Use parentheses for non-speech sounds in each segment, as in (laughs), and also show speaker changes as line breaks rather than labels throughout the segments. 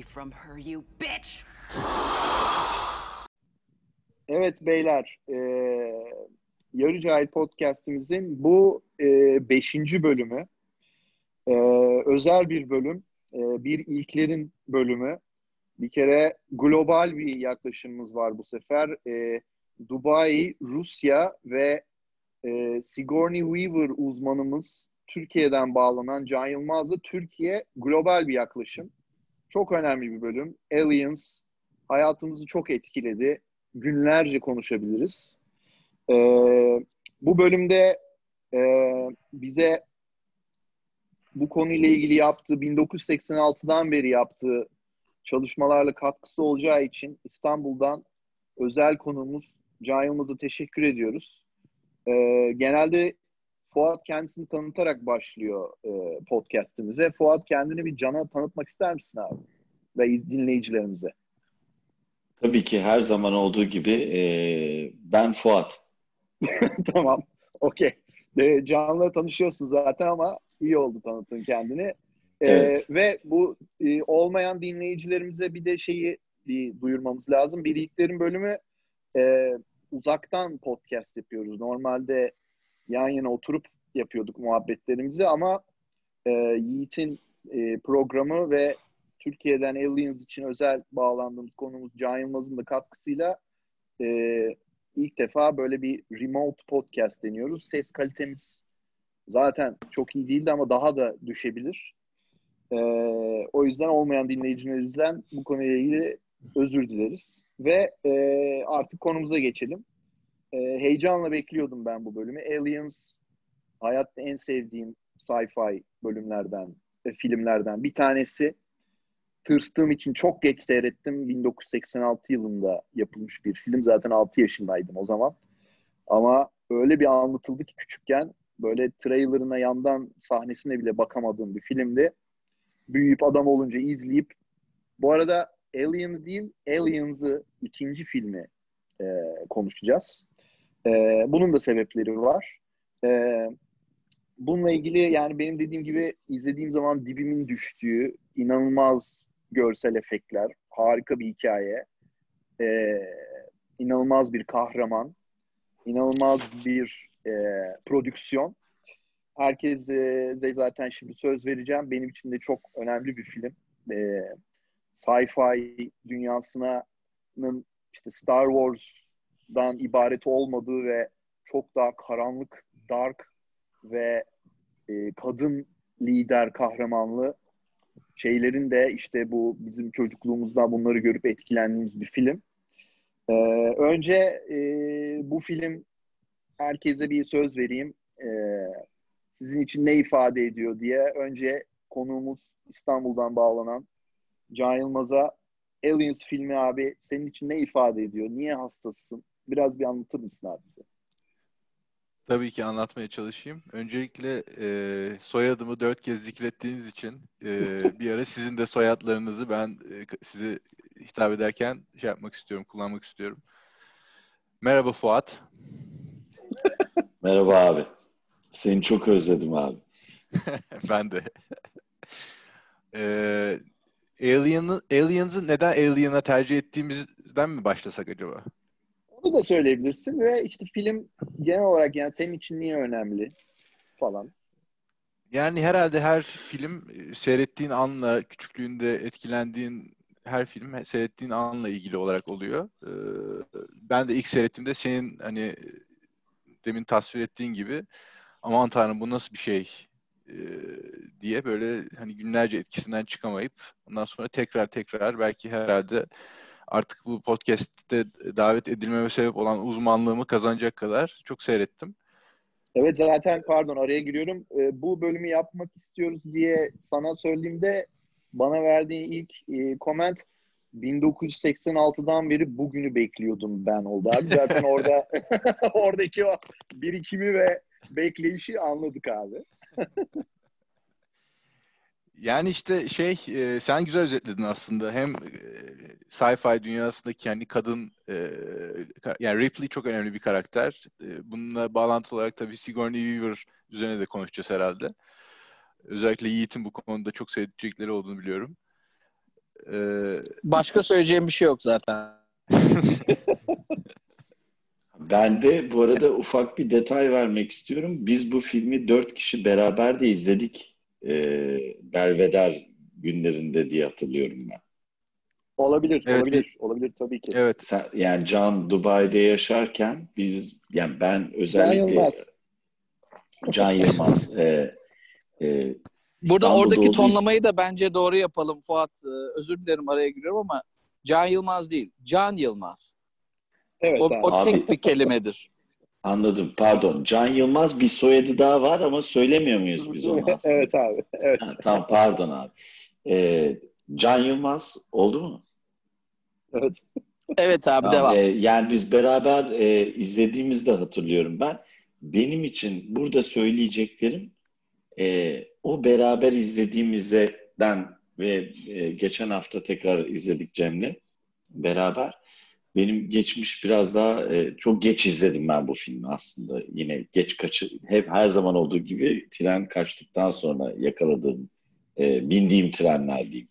Away from her, you bitch!
Evet beyler, e, Yarı Cahil Podcast'imizin bu e, beşinci bölümü. E, özel bir bölüm, e, bir ilklerin bölümü. Bir kere global bir yaklaşımımız var bu sefer. E, Dubai, Rusya ve e, Sigourney Weaver uzmanımız Türkiye'den bağlanan Can Yılmaz'la Türkiye global bir yaklaşım. Çok önemli bir bölüm. Aliens hayatımızı çok etkiledi. Günlerce konuşabiliriz. Ee, bu bölümde e, bize bu konuyla ilgili yaptığı 1986'dan beri yaptığı çalışmalarla katkısı olacağı için İstanbul'dan özel konuğumuz Can Yılmaz'a teşekkür ediyoruz. Ee, genelde Fuat kendisini tanıtarak başlıyor e, podcastimize. Fuat kendini bir Can'a tanıtmak ister misin abi? Ve dinleyicilerimize.
Tabii ki her zaman olduğu gibi e, ben Fuat. (laughs)
tamam. Okey. E, Can'la tanışıyorsun zaten ama iyi oldu tanıtın kendini. E,
Evet.
Ve bu e, olmayan dinleyicilerimize bir de şeyi bir duyurmamız lazım. Bir ilklerin bölümü e, uzaktan podcast yapıyoruz. Normalde yan yana oturup yapıyorduk muhabbetlerimizi ama e, Yiğit'in e, programı ve Türkiye'den Aliens için özel bağlandığımız konumuz Can Yılmaz'ın da katkısıyla e, ilk defa böyle bir remote podcast deniyoruz. Ses kalitemiz zaten çok iyi değildi ama daha da düşebilir. E, o yüzden olmayan dinleyicilerimizden bu konuyla ilgili özür dileriz. Ve e, artık konumuza geçelim. E, heyecanla bekliyordum ben bu bölümü. Aliens hayatta en sevdiğim sci-fi bölümlerden, e, filmlerden bir tanesi. Tırstığım için çok geç seyrettim. 1986 yılında yapılmış bir film. Zaten 6 yaşındaydım o zaman. Ama öyle bir anlatıldı ki küçükken böyle trailerına yandan sahnesine bile bakamadığım bir filmdi. Büyüyüp adam olunca izleyip bu arada Alien değil Aliens'ı ikinci filmi e, konuşacağız. E, bunun da sebepleri var. E, bununla ilgili yani benim dediğim gibi izlediğim zaman dibimin düştüğü inanılmaz görsel efektler, harika bir hikaye, e, inanılmaz bir kahraman, inanılmaz bir e, prodüksiyon. Herkese zaten şimdi söz vereceğim. Benim için de çok önemli bir film. E, sci-fi dünyasının işte Star Wars'dan ibaret olmadığı ve çok daha karanlık, dark ve e, kadın lider kahramanlı şeylerin de işte bu bizim çocukluğumuzda bunları görüp etkilendiğimiz bir film. Ee, önce e, bu film herkese bir söz vereyim. Ee, sizin için ne ifade ediyor diye önce konuğumuz İstanbul'dan bağlanan Can Yılmaz'a Aliens filmi abi senin için ne ifade ediyor? Niye hastasın? Biraz bir anlatır mısın abi bize?
Tabii ki anlatmaya çalışayım. Öncelikle e, soyadımı dört kez zikrettiğiniz için e, (laughs) bir ara sizin de soyadlarınızı ben e, sizi hitap ederken şey yapmak istiyorum, kullanmak istiyorum. Merhaba Fuat. (laughs)
Merhaba abi. Seni çok özledim abi. (laughs)
ben de. e, Alien'ı, Aliens'ı neden Alien'a tercih ettiğimizden mi başlasak acaba?
Onu da söyleyebilirsin ve işte film genel olarak yani senin için niye önemli falan.
Yani herhalde her film e, seyrettiğin anla, küçüklüğünde etkilendiğin her film seyrettiğin anla ilgili olarak oluyor. Ee, ben de ilk seyrettiğimde senin hani demin tasvir ettiğin gibi aman tanrım bu nasıl bir şey ee, diye böyle hani günlerce etkisinden çıkamayıp ondan sonra tekrar tekrar belki herhalde artık bu podcast'te davet edilmeme sebep olan uzmanlığımı kazanacak kadar çok seyrettim.
Evet zaten pardon araya giriyorum. Ee, bu bölümü yapmak istiyoruz diye sana söylediğimde bana verdiğin ilk e, comment 1986'dan beri bugünü bekliyordum ben oldu abi. Zaten orada (laughs) oradaki o birikimi ve bekleyişi anladık abi. (laughs)
Yani işte şey e, sen güzel özetledin aslında. Hem e, sci-fi dünyasındaki yani kadın e, yani Ripley çok önemli bir karakter. E, bununla bağlantılı olarak tabii Sigourney Weaver üzerine de konuşacağız herhalde. Özellikle Yiğit'in bu konuda çok sevecekleri olduğunu biliyorum. Ee,
Başka söyleyeceğim bir şey yok zaten. (laughs)
Ben de bu arada ufak bir detay vermek istiyorum. Biz bu filmi dört kişi beraber de izledik. Ee, Belveder günlerinde diye hatırlıyorum ben.
Olabilir,
Evet,
olabilir, olabilir tabii ki.
evet.
Sen, yani Can Dubai'de yaşarken biz yani ben özellikle
Yılmaz.
Can Yılmaz e, e,
Burada
İstanbul'da
oradaki
olduğu-
tonlamayı da bence doğru yapalım Fuat. Ee, Özür dilerim araya giriyorum ama Can Yılmaz değil. Can Yılmaz.
Evet
O,
abi.
o tek bir kelimedir.
Anladım. Pardon. Can Yılmaz bir soyadı daha var ama söylemiyor muyuz biz onu (laughs) aslında?
evet abi. Evet.
Ha, tamam pardon abi. Ee, Can Yılmaz oldu mu?
Evet.
Evet abi
Tamam,
devam.
e, yani biz beraber e, izlediğimizde hatırlıyorum ben. Benim için burada söyleyeceklerim e, o beraber izlediğimizden ve e, geçen hafta tekrar izledik Cem'le beraber. Benim geçmiş biraz daha e, çok geç izledim ben bu filmi aslında. Yine geç kaçı hep her zaman olduğu gibi tren kaçtıktan sonra yakaladığım e, bindiğim trenler diyeyim.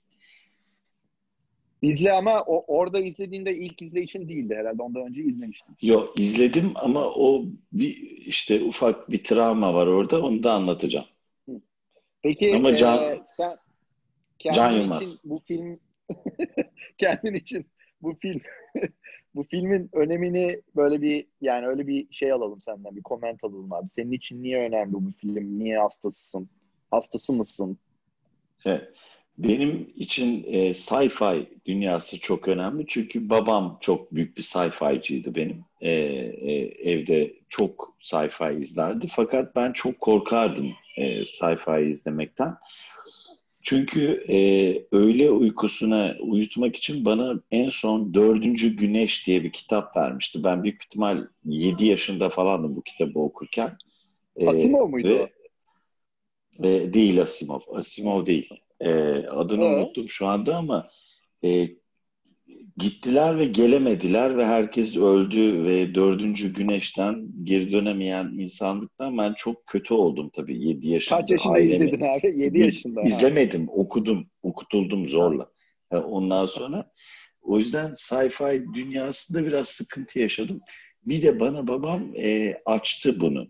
İzle ama o, orada izlediğinde ilk izleyişin değildi herhalde. Ondan önce izlemiştim.
Yo izledim ama o bir işte ufak bir travma var orada onu da anlatacağım.
Peki
Ama Can-
e, sen kendin
Can Yılmaz.
için bu film (laughs) kendin için bu film bu filmin önemini böyle bir yani öyle bir şey alalım senden bir koment alalım abi. Senin için niye önemli bu film? Niye hastasısın? Hastası mısın?
Evet. Benim için e, sci-fi dünyası çok önemli çünkü babam çok büyük bir sci-fi'ciydi benim. E, e, evde çok sci-fi izlerdi fakat ben çok korkardım e, sci-fi izlemekten. Çünkü e, öğle uykusuna uyutmak için bana en son Dördüncü Güneş diye bir kitap vermişti. Ben büyük ihtimal 7 yaşında falandım bu kitabı okurken. E,
Asimov muydu
ve-
o?
e, değil Asimov. Asimov değil. E, adını
Ee?
unuttum şu anda ama e, gittiler ve gelemediler ve herkes öldü ve dördüncü güneşten geri dönemeyen insanlıktan ben çok kötü oldum tabii 7 yaşında.
Kaç yaşında
Ailemi-
izledin abi? 7
bir-
yaşında.
İzlemedim, okudum, okutuldum zorla. E, Ondan sonra o yüzden sci-fi dünyasında biraz sıkıntı yaşadım. Bir de bana babam e, açtı bunu.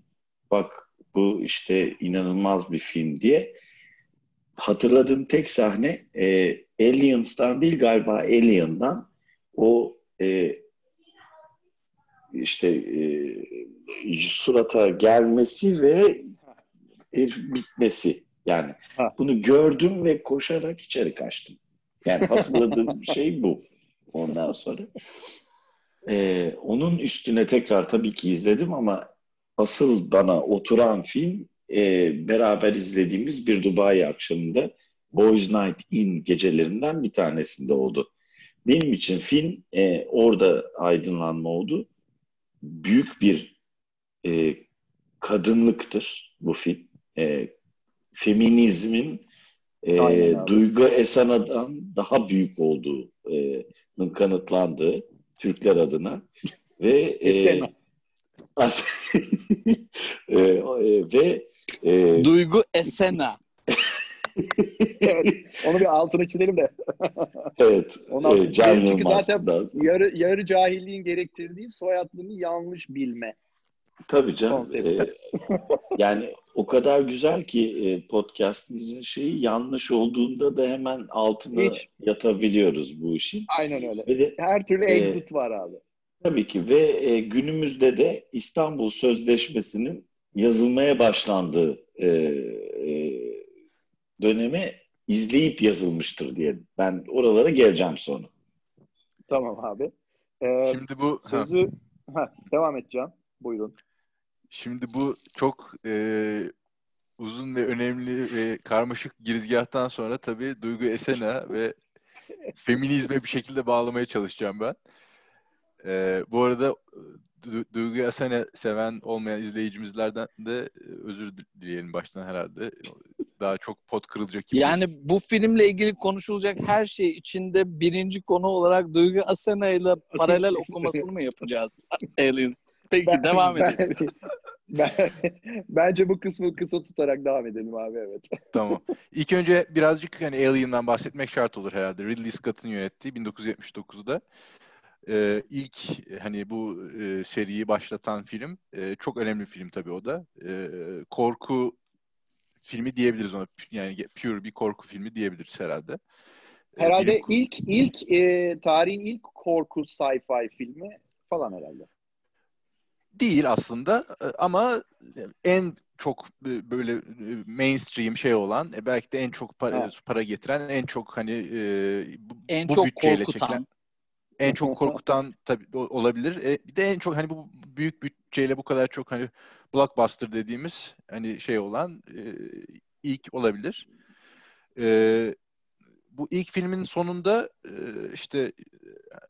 Bak bu işte inanılmaz bir film diye. Hatırladığım tek sahne e, Aliens'tan değil galiba Alien'dan o e, işte e, surata gelmesi ve herif bitmesi. Yani
Ha.
bunu gördüm ve koşarak içeri kaçtım. Yani hatırladığım (laughs) şey bu. Ondan sonra. Ee, onun üstüne tekrar tabii ki izledim ama asıl bana oturan film e, beraber izlediğimiz bir Dubai akşamında Boys Night In gecelerinden bir tanesinde oldu. Benim için film e, orada aydınlanma oldu. Büyük bir e, kadınlıktır bu film. E, feminizmin e,
Aynen.
Duygu Esena'dan daha büyük olduğunun kanıtlandığı Türkler adına ve e, as- (laughs) e, e, ve e,
Duygu Esena.
Evet. Onu bir altını çizelim de. (laughs)
evet (laughs)
Ondan
e, Can
Çünkü
Yılmaz
zaten
lazım.
yarı, yarı cahilliğin gerektirdiği soyadını yanlış bilme.
Tabii canım. E, (laughs) yani o kadar güzel ki e, podcastimizin şeyi yanlış olduğunda da hemen altına
Hiç.
yatabiliyoruz bu işin.
Aynen öyle.
Ve de
Her türlü
Ee,
exit var abi.
Tabii ki ve e, günümüzde de İstanbul Sözleşmesi'nin yazılmaya başlandığı e, e, dönemi izleyip yazılmıştır diye. Ben oralara geleceğim sonra.
Tamam abi. Ee,
Şimdi bu
sözü ha, devam Can. Buyurun.
şimdi bu çok e, uzun ve önemli ve karmaşık girizgahtan sonra tabii Duygu Esena ve (laughs) feminizme bir şekilde bağlamaya çalışacağım ben. E, bu arada Du- Duygu Esena seven olmayan izleyicimizlerden de e, özür dileyelim baştan herhalde. Daha çok pot kırılacak gibi.
Yani bu filmle ilgili konuşulacak her şey içinde birinci konu olarak Duygu Asena ile paralel okumasını mı yapacağız? (laughs) Aliens. Peki devam edelim. (laughs)
Ben, bence bu kısmı kısa tutarak devam edelim abi evet.
Tamam. İlk önce birazcık hani Alien'dan bahsetmek şart olur herhalde. Ridley Scott'ın yönettiği 1979'da e, ilk hani bu e, seriyi başlatan film. E, çok önemli bir film tabii o da. E, korku filmi diyebiliriz ona. Yani pure bir korku filmi diyebiliriz herhalde. E,
Herhalde
bilim-
ilk ilk e, tarihin ilk korku sci-fi filmi falan herhalde.
değil aslında e, ama en çok e, böyle mainstream şey olan belki de en çok para,
Evet.
para getiren en çok hani e, bu,
En
bu
çok
bütçeyle
korkutan.
çekilen en çok korkutan tabii olabilir. E, bir de en çok hani bu büyük bütçeyle bu kadar çok hani blockbuster dediğimiz hani şey olan e, ilk olabilir. E, bu ilk filmin sonunda e, işte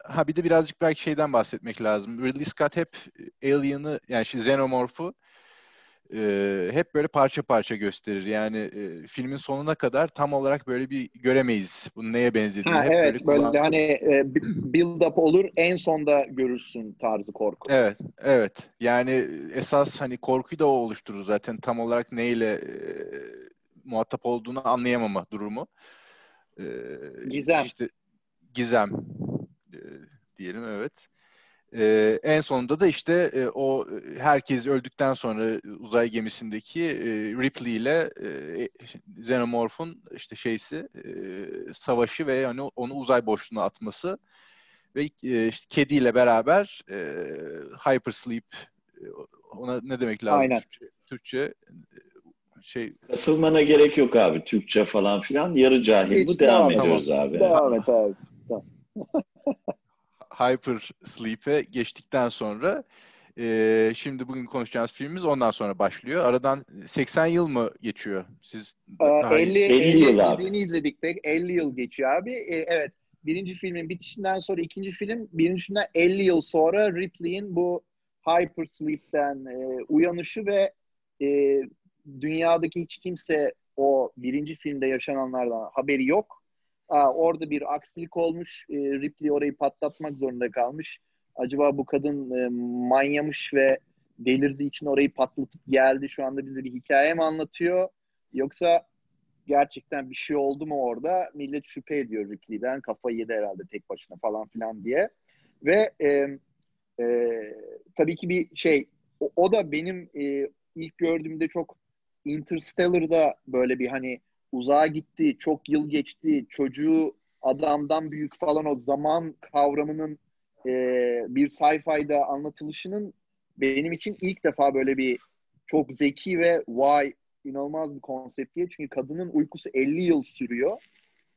ha bir de birazcık belki şeyden bahsetmek lazım. Ridley Scott hep Alien'ı yani işte Xenomorph'u e, hep böyle parça parça gösterir. Yani e, filmin sonuna kadar tam olarak böyle bir göremeyiz. Bunun neye benzediğini.
Ha,
hep
evet böyle
kulağımızda-
hani e, build up olur en sonda görürsün tarzı korku.
Evet, evet. Yani esas hani korkuyu da o oluşturur zaten tam olarak neyle e, muhatap olduğunu anlayamama durumu. E,
Gizem.
İşte gizem e, diyelim evet. E, en sonunda da işte e, o e, herkes öldükten sonra uzay gemisindeki e, Ripley ile e, Xenomorph'un işte şeysi e, savaşı ve yani onu uzay boşluğuna atması ve e, işte kediyle beraber e, hypersleep e, ona ne demek lazım
Aynen.
Türkçe, Türkçe e, şey
Kasılmana gerek yok abi. Türkçe falan filan. Yarı cahil bu. Devam
devam
ediyoruz abi.
Devam et abi. (laughs)
hyper sleep'e geçtikten sonra e, şimdi bugün konuşacağımız filmimiz ondan sonra başlıyor. Aradan 80 yıl mı geçiyor? Siz
Ee,
daha iyi-
50,
50
50
yıl abi.
izledik de 50 yıl geçiyor abi. Ee, evet. Birinci filmin bitişinden sonra ikinci film, birinci filmden 50 yıl sonra Ripley'in bu hypersleep'ten e, uyanışı ve e, dünyadaki hiç kimse o birinci filmde yaşananlardan haberi yok. Aa, orada bir aksilik olmuş. E, Ripley orayı patlatmak zorunda kalmış. Acaba bu kadın e, manyamış ve delirdiği için orayı patlatıp geldi. Şu anda bize bir hikaye mi anlatıyor? Yoksa gerçekten bir şey oldu mu orada? Millet şüphe ediyor Ripley'den. Kafayı yedi herhalde tek başına falan filan diye. Ve e, e, tabii ki bir şey o, o da benim e, ilk gördüğümde çok Interstellar'da böyle bir hani uzağa gitti, çok yıl geçti, çocuğu adamdan büyük falan o zaman kavramının e, bir sci-fi'da anlatılışının benim için ilk defa böyle bir çok zeki ve vay inanılmaz bir konsept diye. Çünkü kadının uykusu 50 yıl sürüyor.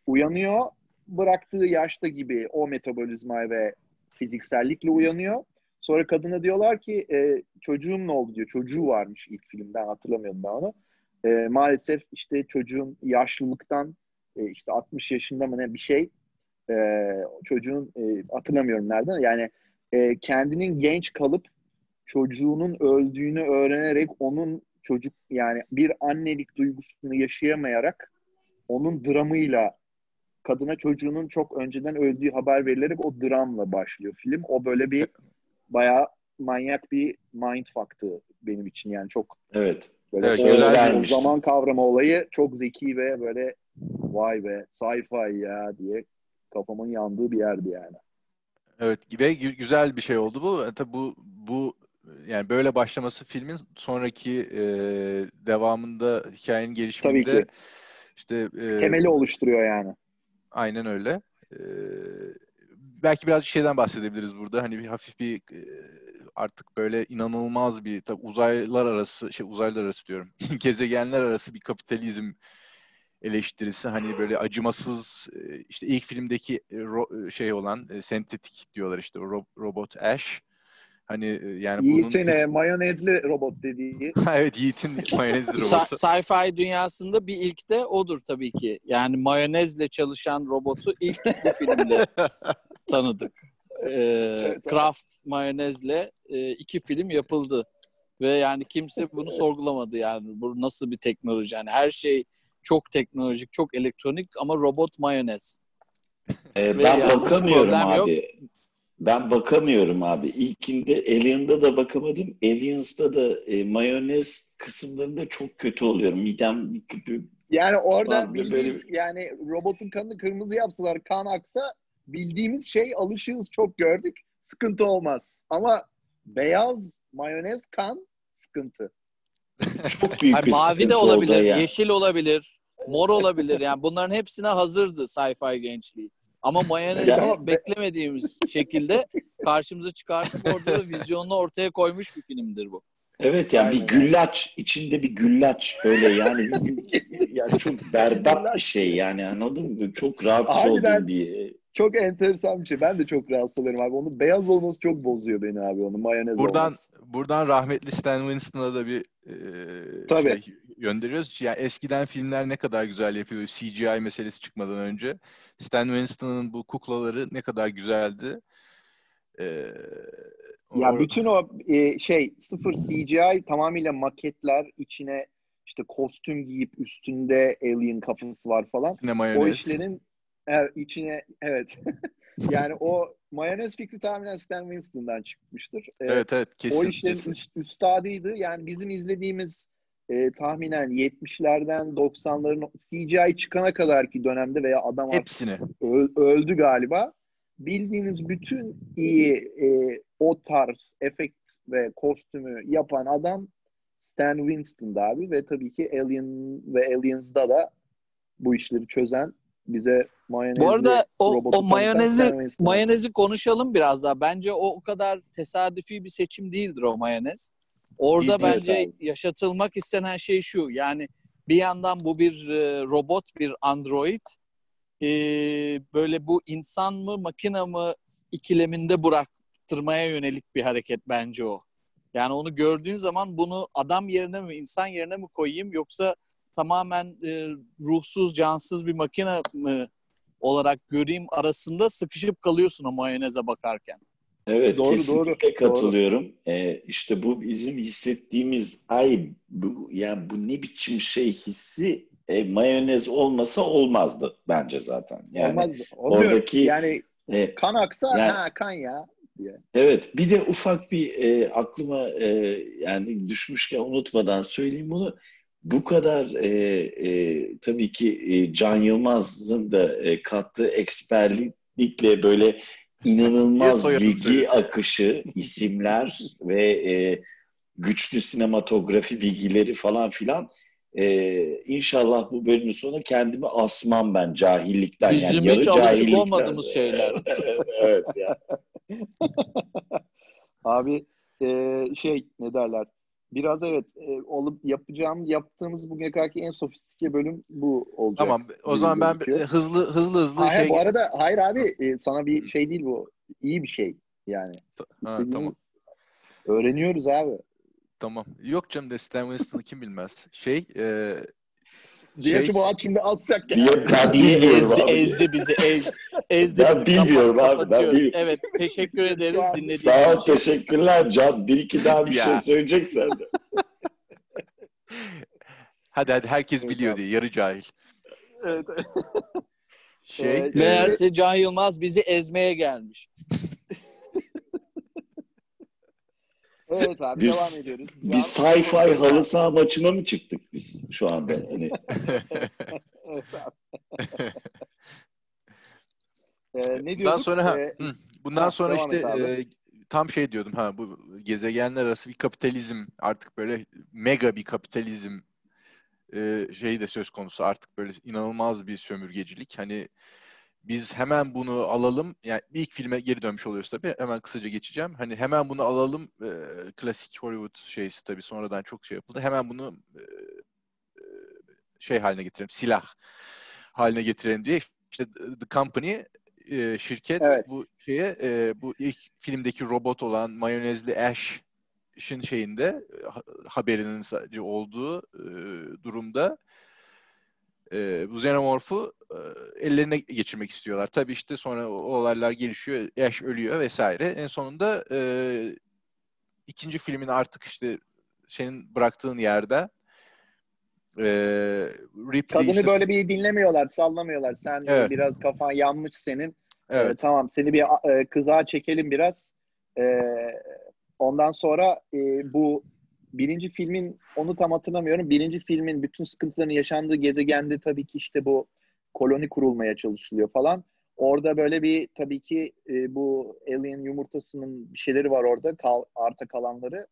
Uyanıyor bıraktığı yaşta gibi o metabolizma ve fiziksellikle uyanıyor. Sonra kadına diyorlar ki e, çocuğum ne oldu diyor. Çocuğu varmış ilk filmden hatırlamıyorum ben onu. E, maalesef işte çocuğun yaşlılıktan e, işte 60 yaşında mı ne bir şey e, çocuğun e, hatırlamıyorum nereden yani e, kendinin genç kalıp çocuğunun öldüğünü öğrenerek onun çocuk yani bir annelik duygusunu yaşayamayarak onun dramıyla kadına çocuğunun çok önceden öldüğü haber verilerek o dramla başlıyor film. O böyle bir bayağı manyak bir mindfuck'tı benim için yani çok
Evet.
Böyle
Evet,
zaman kavramı olayı çok zeki ve böyle vay be sci-fi ya diye kafamın yandığı bir yerdi yani.
Evet ve gü- güzel bir şey oldu bu. E, Tabii bu bu yani böyle başlaması filmin sonraki e, devamında hikayenin gelişiminde
Tabii ki.
işte e,
Temeli oluşturuyor yani.
Aynen öyle. Ee, belki birazcık şeyden bahsedebiliriz burada. Hani bir hafif bir e, artık böyle inanılmaz bir tabii uzaylar arası şey uzaylar arası diyorum. (laughs) Gezegenler arası bir kapitalizm eleştirisi hani böyle acımasız e, işte ilk filmdeki e, ro- şey olan e, sentetik diyorlar işte robot Ash. Hani e, yani bunun
Yiğit'in e,
kes-
mayonezli robot dediği (laughs)
evet Yiğit'in mayonezli robotu.
Sci-fi dünyasında bir ilk de odur tabii ki. Yani mayonezle çalışan robotu ilk bu filmde (laughs) tanıdık. Ee, Kraft mayonezle e, iki film yapıldı. Ve yani kimse bunu sorgulamadı yani. Bu nasıl bir teknoloji? Yani her şey çok teknolojik, çok elektronik ama robot mayonez.
Ee, ben
yani
bakamıyorum
problem yok.
abi. Ben bakamıyorum abi. İlkinde Alien'da da bakamadım. Aliens'da da e, mayonez kısımlarında çok kötü oluyorum. Midem
Yani orada
böyle-
yani robotun kanını kırmızı yapsalar kan aksa bildiğimiz şey alışığız çok gördük. Sıkıntı olmaz. Ama beyaz mayonez kan sıkıntı.
çok büyük
Hayır,
bir
mavi de olabilir,
ya.
yeşil olabilir, mor olabilir. Yani bunların hepsine hazırdı sci-fi gençliği. Ama mayonezi
Ya-
beklemediğimiz şekilde karşımıza çıkartıp orada da vizyonunu ortaya koymuş bir filmdir bu.
Evet yani
Aynen.
bir güllaç içinde bir güllaç böyle yani bir- (laughs) ya çok berbat bir şey yani anladın mı? Çok rahatsız
Harbiden.
olduğum bir
Çok enteresan bir şey. Ben de çok rahatsız olurum abi. Onun beyaz olması çok bozuyor beni abi. Onun mayonez
Buradan
olması.
buradan rahmetli Stan Winston'a da bir e,
Tabii.
şey gönderiyoruz. Ya eskiden filmler ne kadar güzel yapıyor CGI meselesi çıkmadan önce. Stan Winston'ın bu kuklaları ne kadar güzeldi. E,
Ya
o-
bütün o e, şey sıfır CGI tamamıyla maketler içine işte kostüm giyip üstünde alien kafası var falan. O
mayonez.
işlerin evet, içine evet. (laughs) yani o mayonez fikri tahminen Stan Winston'dan çıkmıştır. Ee,
Evet evet kesin.
o işlerin
kesin.
üst, üstadıydı. Yani bizim izlediğimiz e, tahminen 70'lerden 90'ların CGI çıkana kadar ki dönemde veya adam
Hepsini.
ö- öldü galiba. Bildiğiniz bütün iyi e, o tarz efekt ve kostümü yapan adam Stan Winston'da abi ve tabii ki Alien ve Aliens'da da bu işleri çözen bize mayonezli
Bu arada o, o mayonezi mayonezi konuşalım biraz daha. Bence o o kadar tesadüfi bir seçim değildir o mayonez. Orada
Değil,
bence
evet
yaşatılmak istenen şey şu. Yani bir yandan bu bir e, robot, bir android. E, böyle bu insan mı, makine mı ikileminde bıraktırmaya yönelik bir hareket bence o. Yani onu gördüğün zaman bunu adam yerine mi, insan yerine mi koyayım yoksa tamamen e, ruhsuz, cansız bir makine mi olarak göreyim arasında sıkışıp kalıyorsun o mayoneze bakarken.
Evet
Doğru,
kesinlikle
doğru,
katılıyorum. Ee, işte bu bizim hissettiğimiz ay bu yani bu ne biçim şey hissi e, mayonez olmasa olmazdı bence zaten. Yani
Olmaz. Onu diyorum.
oradaki-
yani
e,
kan aksa
Yani-
ha kan ya.
Evet, bir de ufak bir e, aklıma e, yani düşmüşken unutmadan söyleyeyim bunu. Bu kadar e, e, tabii ki e, Can Yılmaz'ın da e, kattığı eksperlikle böyle inanılmaz bilgi akışı, isimler (laughs) ve e, güçlü sinematografi bilgileri falan filan. E, inşallah bu bölümün sonu kendimi asmam ben cahillikten.
Bizim
yani
hiç alışık olmadığımız şeyler. (laughs)
evet ya. (laughs)
Abi e, şey ne derler? Biraz evet e, olup yapacağım yaptığımız bugüne kadarki en sofistike bölüm bu olacak.
Tamam. O zaman ben
gözüküyor.
hızlı hızlı hızlı
Hayır,
şey
bu arada hayır abi e, sana bir şey değil bu. İyi bir şey yani.
Ha, tamam.
Öğreniyoruz abi.
Tamam. Yok canım de Stan Winston'ı kim bilmez. Şey e,
Diye
Şey-
at şimdi asacak ya.
Diye ben
Diye ezdi,
abi.
ezdi bizi, ez, ezdi
Ben
bizi.
bilmiyorum
Kapat-
abi, ben bilmiyorum.
Evet, teşekkür ederiz dinlediğiniz
Sağ ol,
için.
teşekkürler Can. Bir iki daha bir şey söyleyeceksen de. (laughs)
hadi hadi herkes biliyor diye yarı cahil.
Evet.
Şey
Ee,
e,
Meğerse Can Yılmaz bizi ezmeye gelmiş.
Evet abi
Biz-
devam ediyoruz.
Bir sci-fi halı saha maçına mı çıktık biz şu anda? Hani (laughs) (laughs)
Evet abi. (laughs) Ee, ne
Bundan
diyorduk?
sonra ha,
Ee,
bundan
ha,
sonra işte e, tam şey diyordum ha bu gezegenler arası bir kapitalizm artık böyle mega bir kapitalizm e, şeyi de söz konusu artık böyle inanılmaz bir sömürgecilik. Hani biz hemen bunu alalım. Yani ilk filme geri dönmüş oluyoruz tabii. Hemen kısaca geçeceğim. Hani hemen bunu alalım. e, klasik Hollywood şeysi tabii sonradan çok şey yapıldı. Hemen bunu e, e, şey haline getirelim. Silah haline getirelim diye işte The Company e, şirket
Evet.
bu şeye e, bu ilk filmdeki robot olan mayonezli Ash'in şeyinde e, ha- haberinin sadece olduğu e, durumda e, bu xenomorfu e, ellerine geçirmek istiyorlar. Tabii işte sonra o, o olaylar gelişiyor. Ash ölüyor vesaire. En sonunda e, ikinci filmin artık işte senin bıraktığın yerde e, Ripley
Kadını
işte-
böyle bir dinlemiyorlar, sallamıyorlar. Sen
Evet.
biraz kafan yanmış senin.
Evet.
Ee, tamam seni bir e, kızağa çekelim biraz. Ee, ondan sonra e, bu birinci filmin onu tam hatırlamıyorum. Birinci filmin bütün sıkıntılarının yaşandığı gezegende tabii ki işte bu koloni kurulmaya çalışılıyor falan. Orada böyle bir tabii ki e, bu alien yumurtasının bir şeyleri var orada kal, arta kalanları.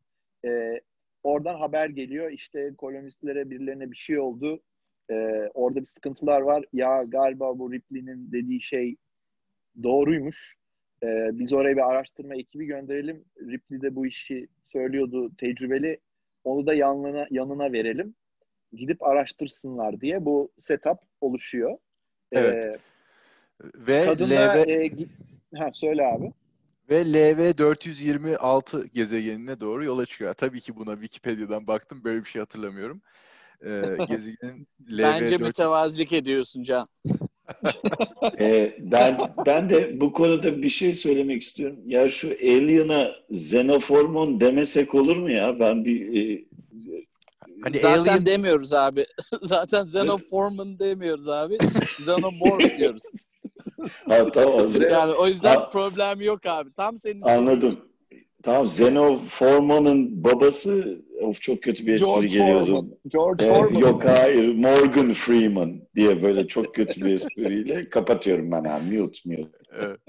E, oradan haber geliyor işte kolonistlere birilerine bir şey oldu. E, orada bir sıkıntılar var. Ya galiba bu Ripley'nin dediği şey doğruymuş. E, biz oraya bir araştırma ekibi gönderelim. Ripley de bu işi söylüyordu tecrübeli. Onu da yanına, yanına verelim. Gidip araştırsınlar diye bu setup oluşuyor.
Evet.
E,
Ve
Kadın da
LV
e, ha söyle abi.
ve LV 426 gezegenine doğru yola çıkıyor. Tabii ki buna Wikipedia'dan baktım. Böyle bir şey hatırlamıyorum. Ee, (laughs) gezegenin LV
Bence
4
mütevazilik ediyorsun Can.
Ee, ben ben de bu konuda bir şey söylemek istiyorum. Ya şu alien'a xenoformon demesek olur mu ya? Ben bir e,
Hani
Zaten
Alien-
demiyoruz abi. (laughs) Zaten Xenoforman demiyoruz abi. Xenomorph diyoruz.
ha, tamam
Yani o yüzden
Ha.
problem yok abi. Tam senin
anladım. Tamam Xenoformon'un babası of çok kötü bir espri
George
geliyordu.
George
Ee,
Foreman.
yok hayır Morgan Freeman diye böyle çok kötü bir espriyle kapatıyorum ben abi. Mute mute.
Evet.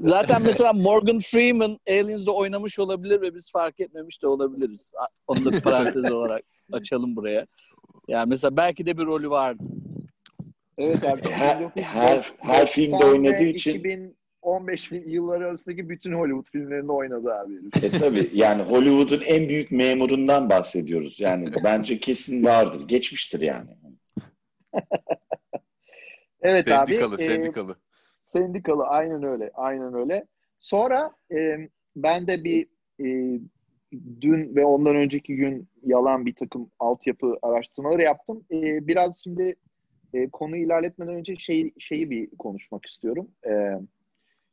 Zaten mesela Morgan Freeman Aliens'da oynamış olabilir ve biz fark etmemiş de olabiliriz. Onu da bir parantez (laughs) olarak açalım buraya. Yani mesela belki de bir rolü vardı.
Evet abi.
Her-
1990
her- her filmde oynadığı için-
2015 bin- yılları arasındaki bütün Hollywood filmlerinde oynadı abi.
E tabii yani Hollywood'un en büyük memurundan bahsediyoruz. Yani (laughs) bence kesin vardır. Geçmiştir yani. (laughs)
Evet
Sendikalı,
abi. e,
sendikalı.
Sendikalı aynen öyle. Aynen öyle. Sonra e, ben de bir e, dün ve ondan önceki gün yalan bir takım altyapı araştırmaları yaptım. E, biraz şimdi e, konuyu ilerletmeden önce şey, şeyi bir konuşmak istiyorum. E,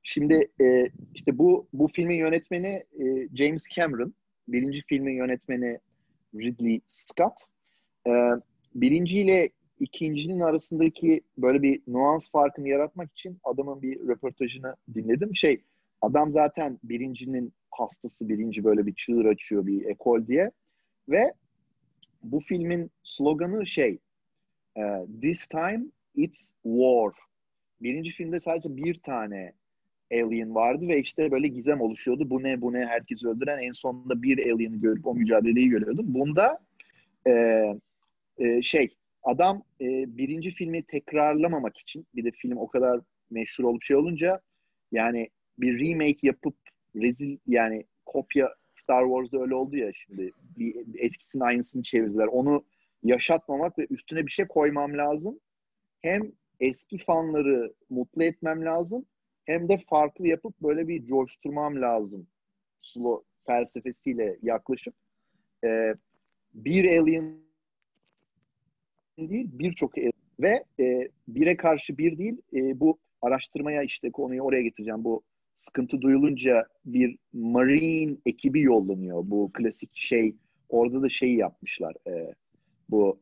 şimdi e, işte bu bu filmin yönetmeni e, James Cameron, birinci filmin yönetmeni Ridley Scott. E, birinciyle ikincinin arasındaki böyle bir nuans farkını yaratmak için adamın bir röportajını dinledim. Şey, adam zaten birincinin hastası, birinci böyle bir çığır açıyor bir ekol diye. Ve bu filmin sloganı şey, e, This time it's war. Birinci filmde sadece bir tane alien vardı ve işte böyle gizem oluşuyordu. Bu ne bu ne herkesi öldüren en sonunda bir alien'ı görüp o mücadeleyi görüyordum. Bunda e, e, şey adam e, birinci filmi tekrarlamamak için bir de film o kadar meşhur olup şey olunca yani bir remake yapıp rezil yani kopya Star Wars'da öyle oldu ya şimdi bir, bir eskisinin aynısını çevirdiler. Onu yaşatmamak ve üstüne bir şey koymam lazım. Hem eski fanları mutlu etmem lazım hem de farklı yapıp böyle bir coşturmam lazım. Slow felsefesiyle yaklaşıp e, bir alien değil birçok ve e, bire karşı bir değil e, bu araştırmaya işte konuyu oraya getireceğim. Bu sıkıntı duyulunca bir marine ekibi yollanıyor. Bu klasik şey orada da şey yapmışlar. E, bu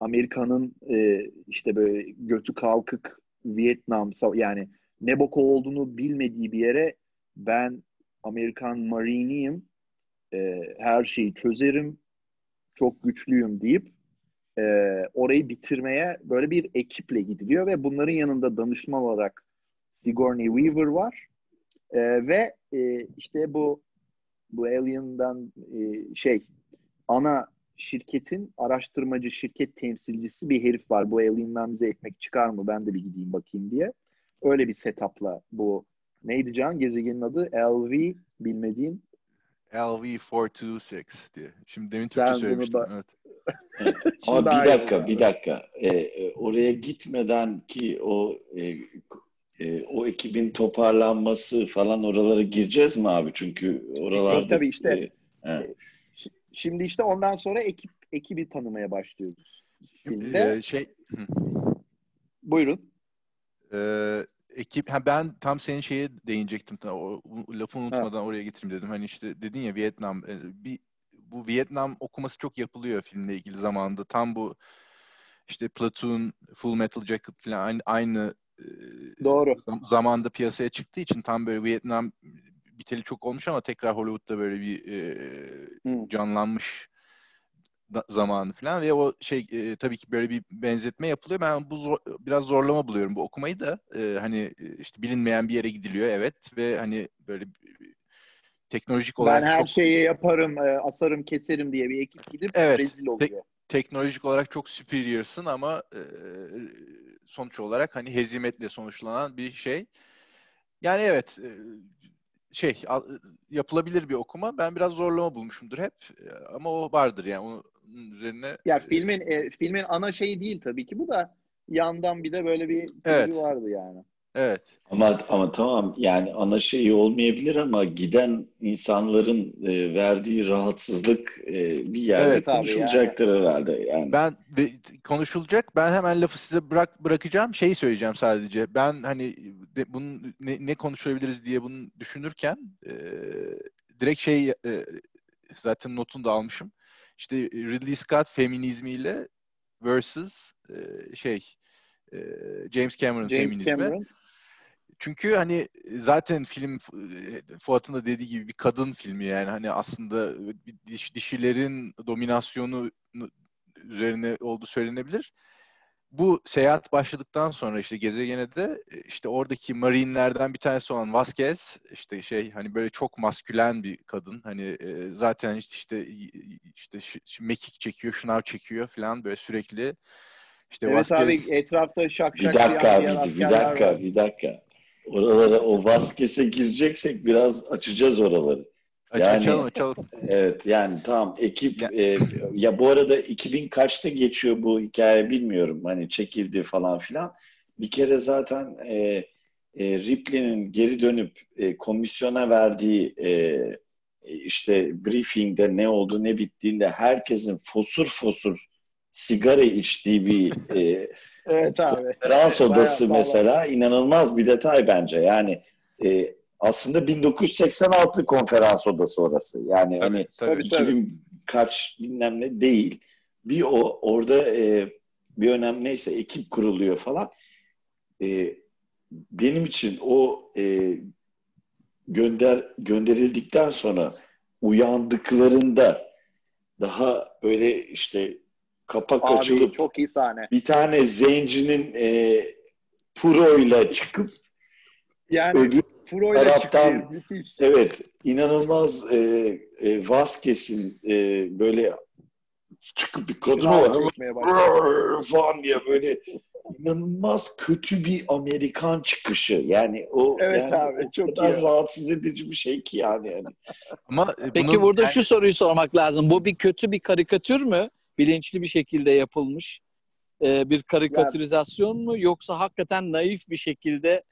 Amerika'nın e, işte böyle götü kalkık Vietnam yani ne boku olduğunu bilmediği bir yere ben Amerikan Marine'iyim e, her şeyi çözerim çok güçlüyüm deyip e, orayı bitirmeye böyle bir ekiple gidiliyor ve bunların yanında danışman olarak Sigourney Weaver var e, ve e, işte bu bu Alien'dan e, şey ana şirketin araştırmacı şirket temsilcisi bir herif var. Bu Alien'dan bize ekmek çıkar mı? Ben de bir gideyim bakayım diye. Öyle bir setupla bu neydi Can? Gezegenin adı LV bilmediğin.
LV426 diye. Şimdi demin
Sen
Türkçe söylemiştim.
bak-
Evet.
Ama bir dakika, bir dakika. Ee, e, oraya gitmeden ki o e, e, o ekibin toparlanması falan oralara gireceğiz mi abi? Çünkü oralarda
E, tabii işte.
e.
Ş- Şimdi işte ondan sonra ekip ekibi tanımaya başlıyoruz.
Şimdi, e, şey.
Buyurun.
Ee, ekip ha ben tam senin şeye değinecektim. O, o lafı unutmadan oraya getireyim dedim. Hani işte dedin ya Vietnam e, bir bu Vietnam okuması çok yapılıyor filmle ilgili zamanında. Tam bu işte Platoon, Full Metal Jacket falan aynı, aynı e,
Doğru.
zam- zamanda piyasaya çıktığı için tam böyle Vietnam biteli çok olmuş ama tekrar Hollywood'da böyle bir e,
Hı.
canlanmış zamanı falan ve o şey e, tabii ki böyle bir benzetme yapılıyor. Ben bu zor- biraz zorlama buluyorum bu okumayı da. E, hani e, işte bilinmeyen bir yere gidiliyor evet ve hani böyle teknolojik olarak
Ben her
çok
şeyi yaparım, e, asarım, keserim diye bir ekip gidip
Evet.
rezil oluyor.
teknolojik olarak çok superior'sın ama e, sonuç olarak hani hezimetle sonuçlanan bir şey. Yani evet e, şey a- yapılabilir bir okuma. Ben biraz zorlama bulmuşumdur hep E, ama o vardır yani onun üzerine
Ya filmin e, filmin ana şeyi değil tabii ki bu da yandan bir de böyle bir
Evet.
vardı yani.
evet
Ama ama tamam yani ana şeyi olmayabilir ama giden insanların e, verdiği rahatsızlık e, bir yerde
Evet
konuşulacaktır herhalde yani.
Ben konuşulacak. Ben hemen lafı size bırak bırakacağım. Şeyi söyleyeceğim sadece. Ben hani de, bunun ne, ne konuşabiliriz diye bunu düşünürken e, direkt şey e, zaten notunu da almışım. İşte Ridley Scott feminizmiyle versus e, şey e, James Cameron
James
feminizmi.
Cameron
Çünkü hani zaten film e, Fuat'ın da dediği gibi bir kadın filmi yani hani aslında diş, dişilerin dominasyonu üzerine olduğu söylenebilir. Bu seyahat başladıktan sonra işte gezegene de e, işte oradaki marinlerden bir tanesi olan Vasquez işte şey hani böyle çok maskülen bir kadın hani e, zaten işte işte mekik çekiyor, şınav çekiyor falan böyle sürekli işte
evet abi
Vasquez
etrafta şak
Bir
şak
dakika,
diğer
bir, bir dakika,
var.
bir dakika. Oralara o Vasquez'e gireceksek biraz açacağız oraları. Yani-
açalım açalım.
Evet yani tamam ekip
Ya-
e, ya bu arada 2000 kaçta geçiyor bu hikaye bilmiyorum hani çekildi falan filan. Bir kere zaten e, e, Ripley'nin geri dönüp e, komisyona verdiği e, işte briefingde ne oldu ne bittiğinde herkesin fosur fosur sigara içtiği bir e, (laughs)
Evet abi.
konferans
Bayağı
odası
sağlam.
mesela inanılmaz bir detay bence. Yani e, aslında 1986 konferans odası orası. Yani hani
Tabii, tabii.
Tabii.
2000 kaç bilmem ne değil. Bir o orada e, bir önemli neyse ekip kuruluyor falan. E, benim için o e, gönder gönderildikten sonra uyandıklarında daha böyle işte kapak
Abi
açılıp
çok iyi sahne.
bir tane zencinin e, proyla çıkıp
Yani
öbür
Pro ile
taraftan-
çıkıyor. Müthiş.
evet inanılmaz e, e, Vasquez'in e, böyle çıkıp bir kadın. "Rrr" (laughs) falan diye böyle inanılmaz kötü bir Amerikan çıkışı. Yani o
Evet
yani
abi,
o
çok
kadar
iyi.
rahatsız edici bir şey ki yani. yani.
Ama e,
Peki
bunun-
burada
yani-
şu soruyu sormak lazım. Bu bir kötü bir karikatür mü? Bilinçli bir şekilde yapılmış e, bir karikatürizasyon mu? Yoksa hakikaten naif bir şekilde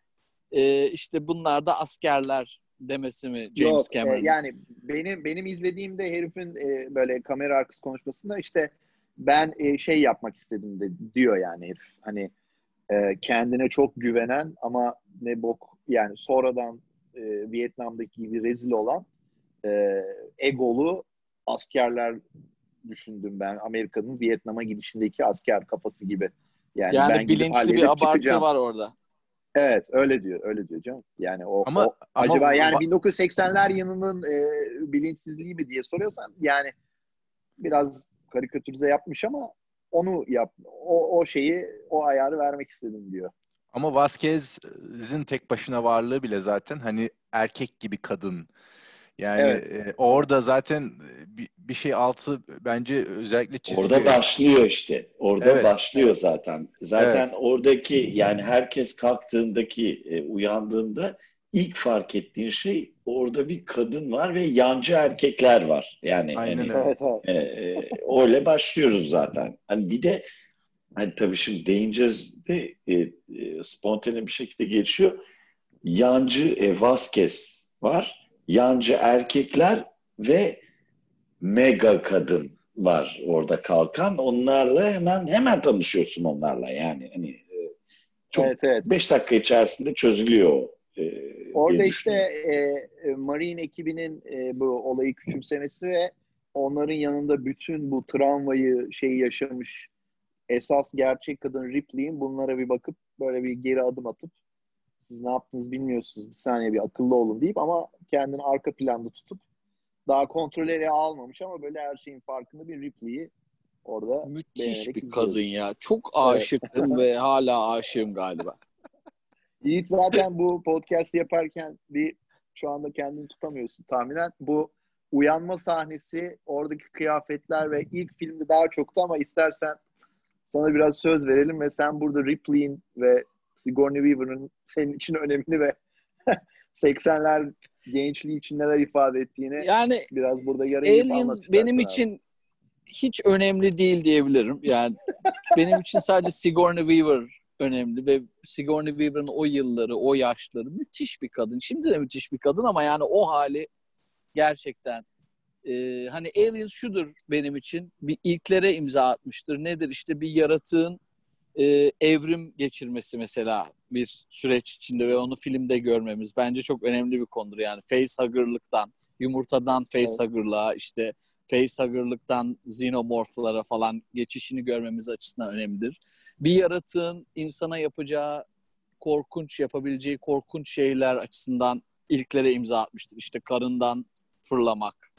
e, işte bunlar da askerler demesi mi James
Yok, e,
Cameron?
yani benim benim izlediğimde herifin e, böyle kamera arkası konuşmasında işte ben e, şey yapmak istedim de diyor yani herif. Hani e, kendine çok güvenen ama ne bok yani sonradan e, Vietnam'daki gibi rezil olan e, egolu askerler düşündüm ben. Amerika'nın Vietnam'a gidişindeki asker kafası gibi. Yani,
yani
ben
bilinçli bir abartı
çıkacağım.
var orada.
Evet öyle diyor öyle diyor canım. Yani o,
Ama-
o
ama
acaba
va-
yani 1980'ler yılının e, bilinçsizliği mi diye soruyorsan yani biraz karikatürize yapmış ama onu yap o, o şeyi o ayarı vermek istedim diyor.
Ama Vasquez'in tek başına varlığı bile zaten hani erkek gibi kadın. Yani
Evet.
e, orada zaten bir, bir şey altı bence özellikle çiziliyor.
Orada başlıyor işte. Orada
Evet.
başlıyor zaten. Zaten oradaki yani herkes kalktığındaki, e, uyandığında ilk fark ettiğin şey orada bir kadın var ve yancı erkekler var. Yani
Aynen
hani,
öyle.
Evet evet.
e, e, öyle başlıyoruz zaten. Hani bir de hani tabii şimdi değineceğiz de e, e, spontane bir şekilde geçiyor. Yancı e, Vasquez var. Yancı erkekler ve mega kadın var orada kalkan. Onlarla hemen hemen tanışıyorsun onlarla yani. Hani e, çok
evet evet.
5 dakika içerisinde çözülüyor. e,
Orada işte e, e, Marine ekibinin e, bu olayı küçümsemesi ve onların yanında bütün bu travmayı şeyi yaşamış esas gerçek kadın Ripley'in bunlara bir bakıp böyle bir geri adım atıp siz ne yaptınız bilmiyorsunuz bir saniye bir akıllı olun deyip ama kendini arka planda tutup daha kontrolleri almamış ama böyle her şeyin farkında bir Ripley'i orada
Müthiş bir
izliyoruz.
kadın ya. Çok aşıktım ve hala aşığım galiba. (laughs)
Yiğit zaten bu podcast yaparken bir şu anda kendini tutamıyorsun tahminen. Bu uyanma sahnesi, oradaki kıyafetler ve ilk filmde daha çoktu ama istersen sana biraz söz verelim ve sen burada Ripley'in ve Sigourney Weaver'ın senin için önemli ve (laughs) 80'ler gençliği için neler ifade ettiğini
Yani
biraz burada anlat
Aliens benim
abi.
için hiç önemli değil diyebilirim. Yani benim için sadece Sigourney Weaver önemli ve Sigourney Weaver'ın o yılları, o yaşları müthiş bir kadın. Şimdi de müthiş bir kadın ama yani o hali gerçekten e, hani Aliens şudur benim için bir ilklere imza atmıştır. Nedir? İşte bir yaratığın e, evrim geçirmesi mesela bir süreç içinde ve onu filmde görmemiz bence çok önemli bir konudur. Yani facehugger'lıktan, yumurtadan facehugger'lığa işte facehugger'lıktan xenomorphlara falan geçişini görmemiz açısından önemlidir. Bir yaratığın insana yapacağı korkunç, yapabileceği korkunç şeyler açısından ilklere imza atmıştır. İşte karından fırlamak,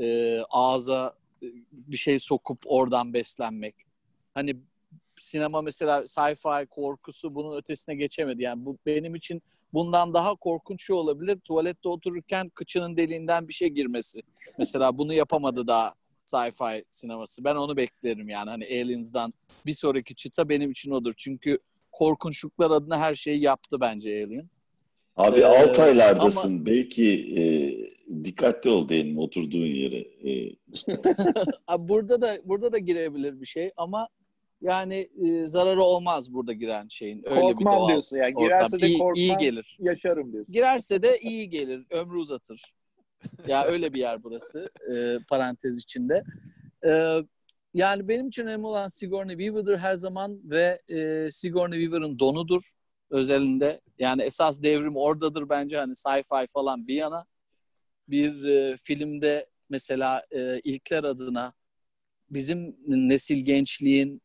e, ağza e, bir şey sokup oradan beslenmek. Hani sinema mesela sci-fi korkusu bunun ötesine geçemedi. Yani bu benim için bundan daha korkunç şey olabilir. Tuvalette otururken kıçının deliğinden bir şey girmesi. Mesela bunu yapamadı daha sci-fi sineması. Ben onu beklerim yani. Hani Aliens'dan bir sonraki çıta benim için odur. Çünkü korkunçluklar adına her şeyi yaptı bence Aliens.
Abi
Ee,
alt aylardasın. Belki e, dikkatli ol diyelim oturduğun yere. E, (laughs)
burada da burada da girebilir bir şey ama yani e, zararı olmaz burada giren şeyin. Öyle bir
Korkmam
doğal
diyorsun yani.
ortam.
Girerse de
İyi-
korkmam,
iyi gelir.
yaşarım diyorsun.
Girerse de iyi (laughs) gelir, ömrü uzatır. Ya öyle bir yer burası e, parantez içinde. E, yani benim için önemli olan Sigourney Weaver'dır her zaman ve e, Sigourney Weaver'ın donudur özelinde. Yani esas devrim oradadır bence hani sci-fi falan bir yana. Bir e, filmde mesela e, ilkler adına bizim nesil gençliğin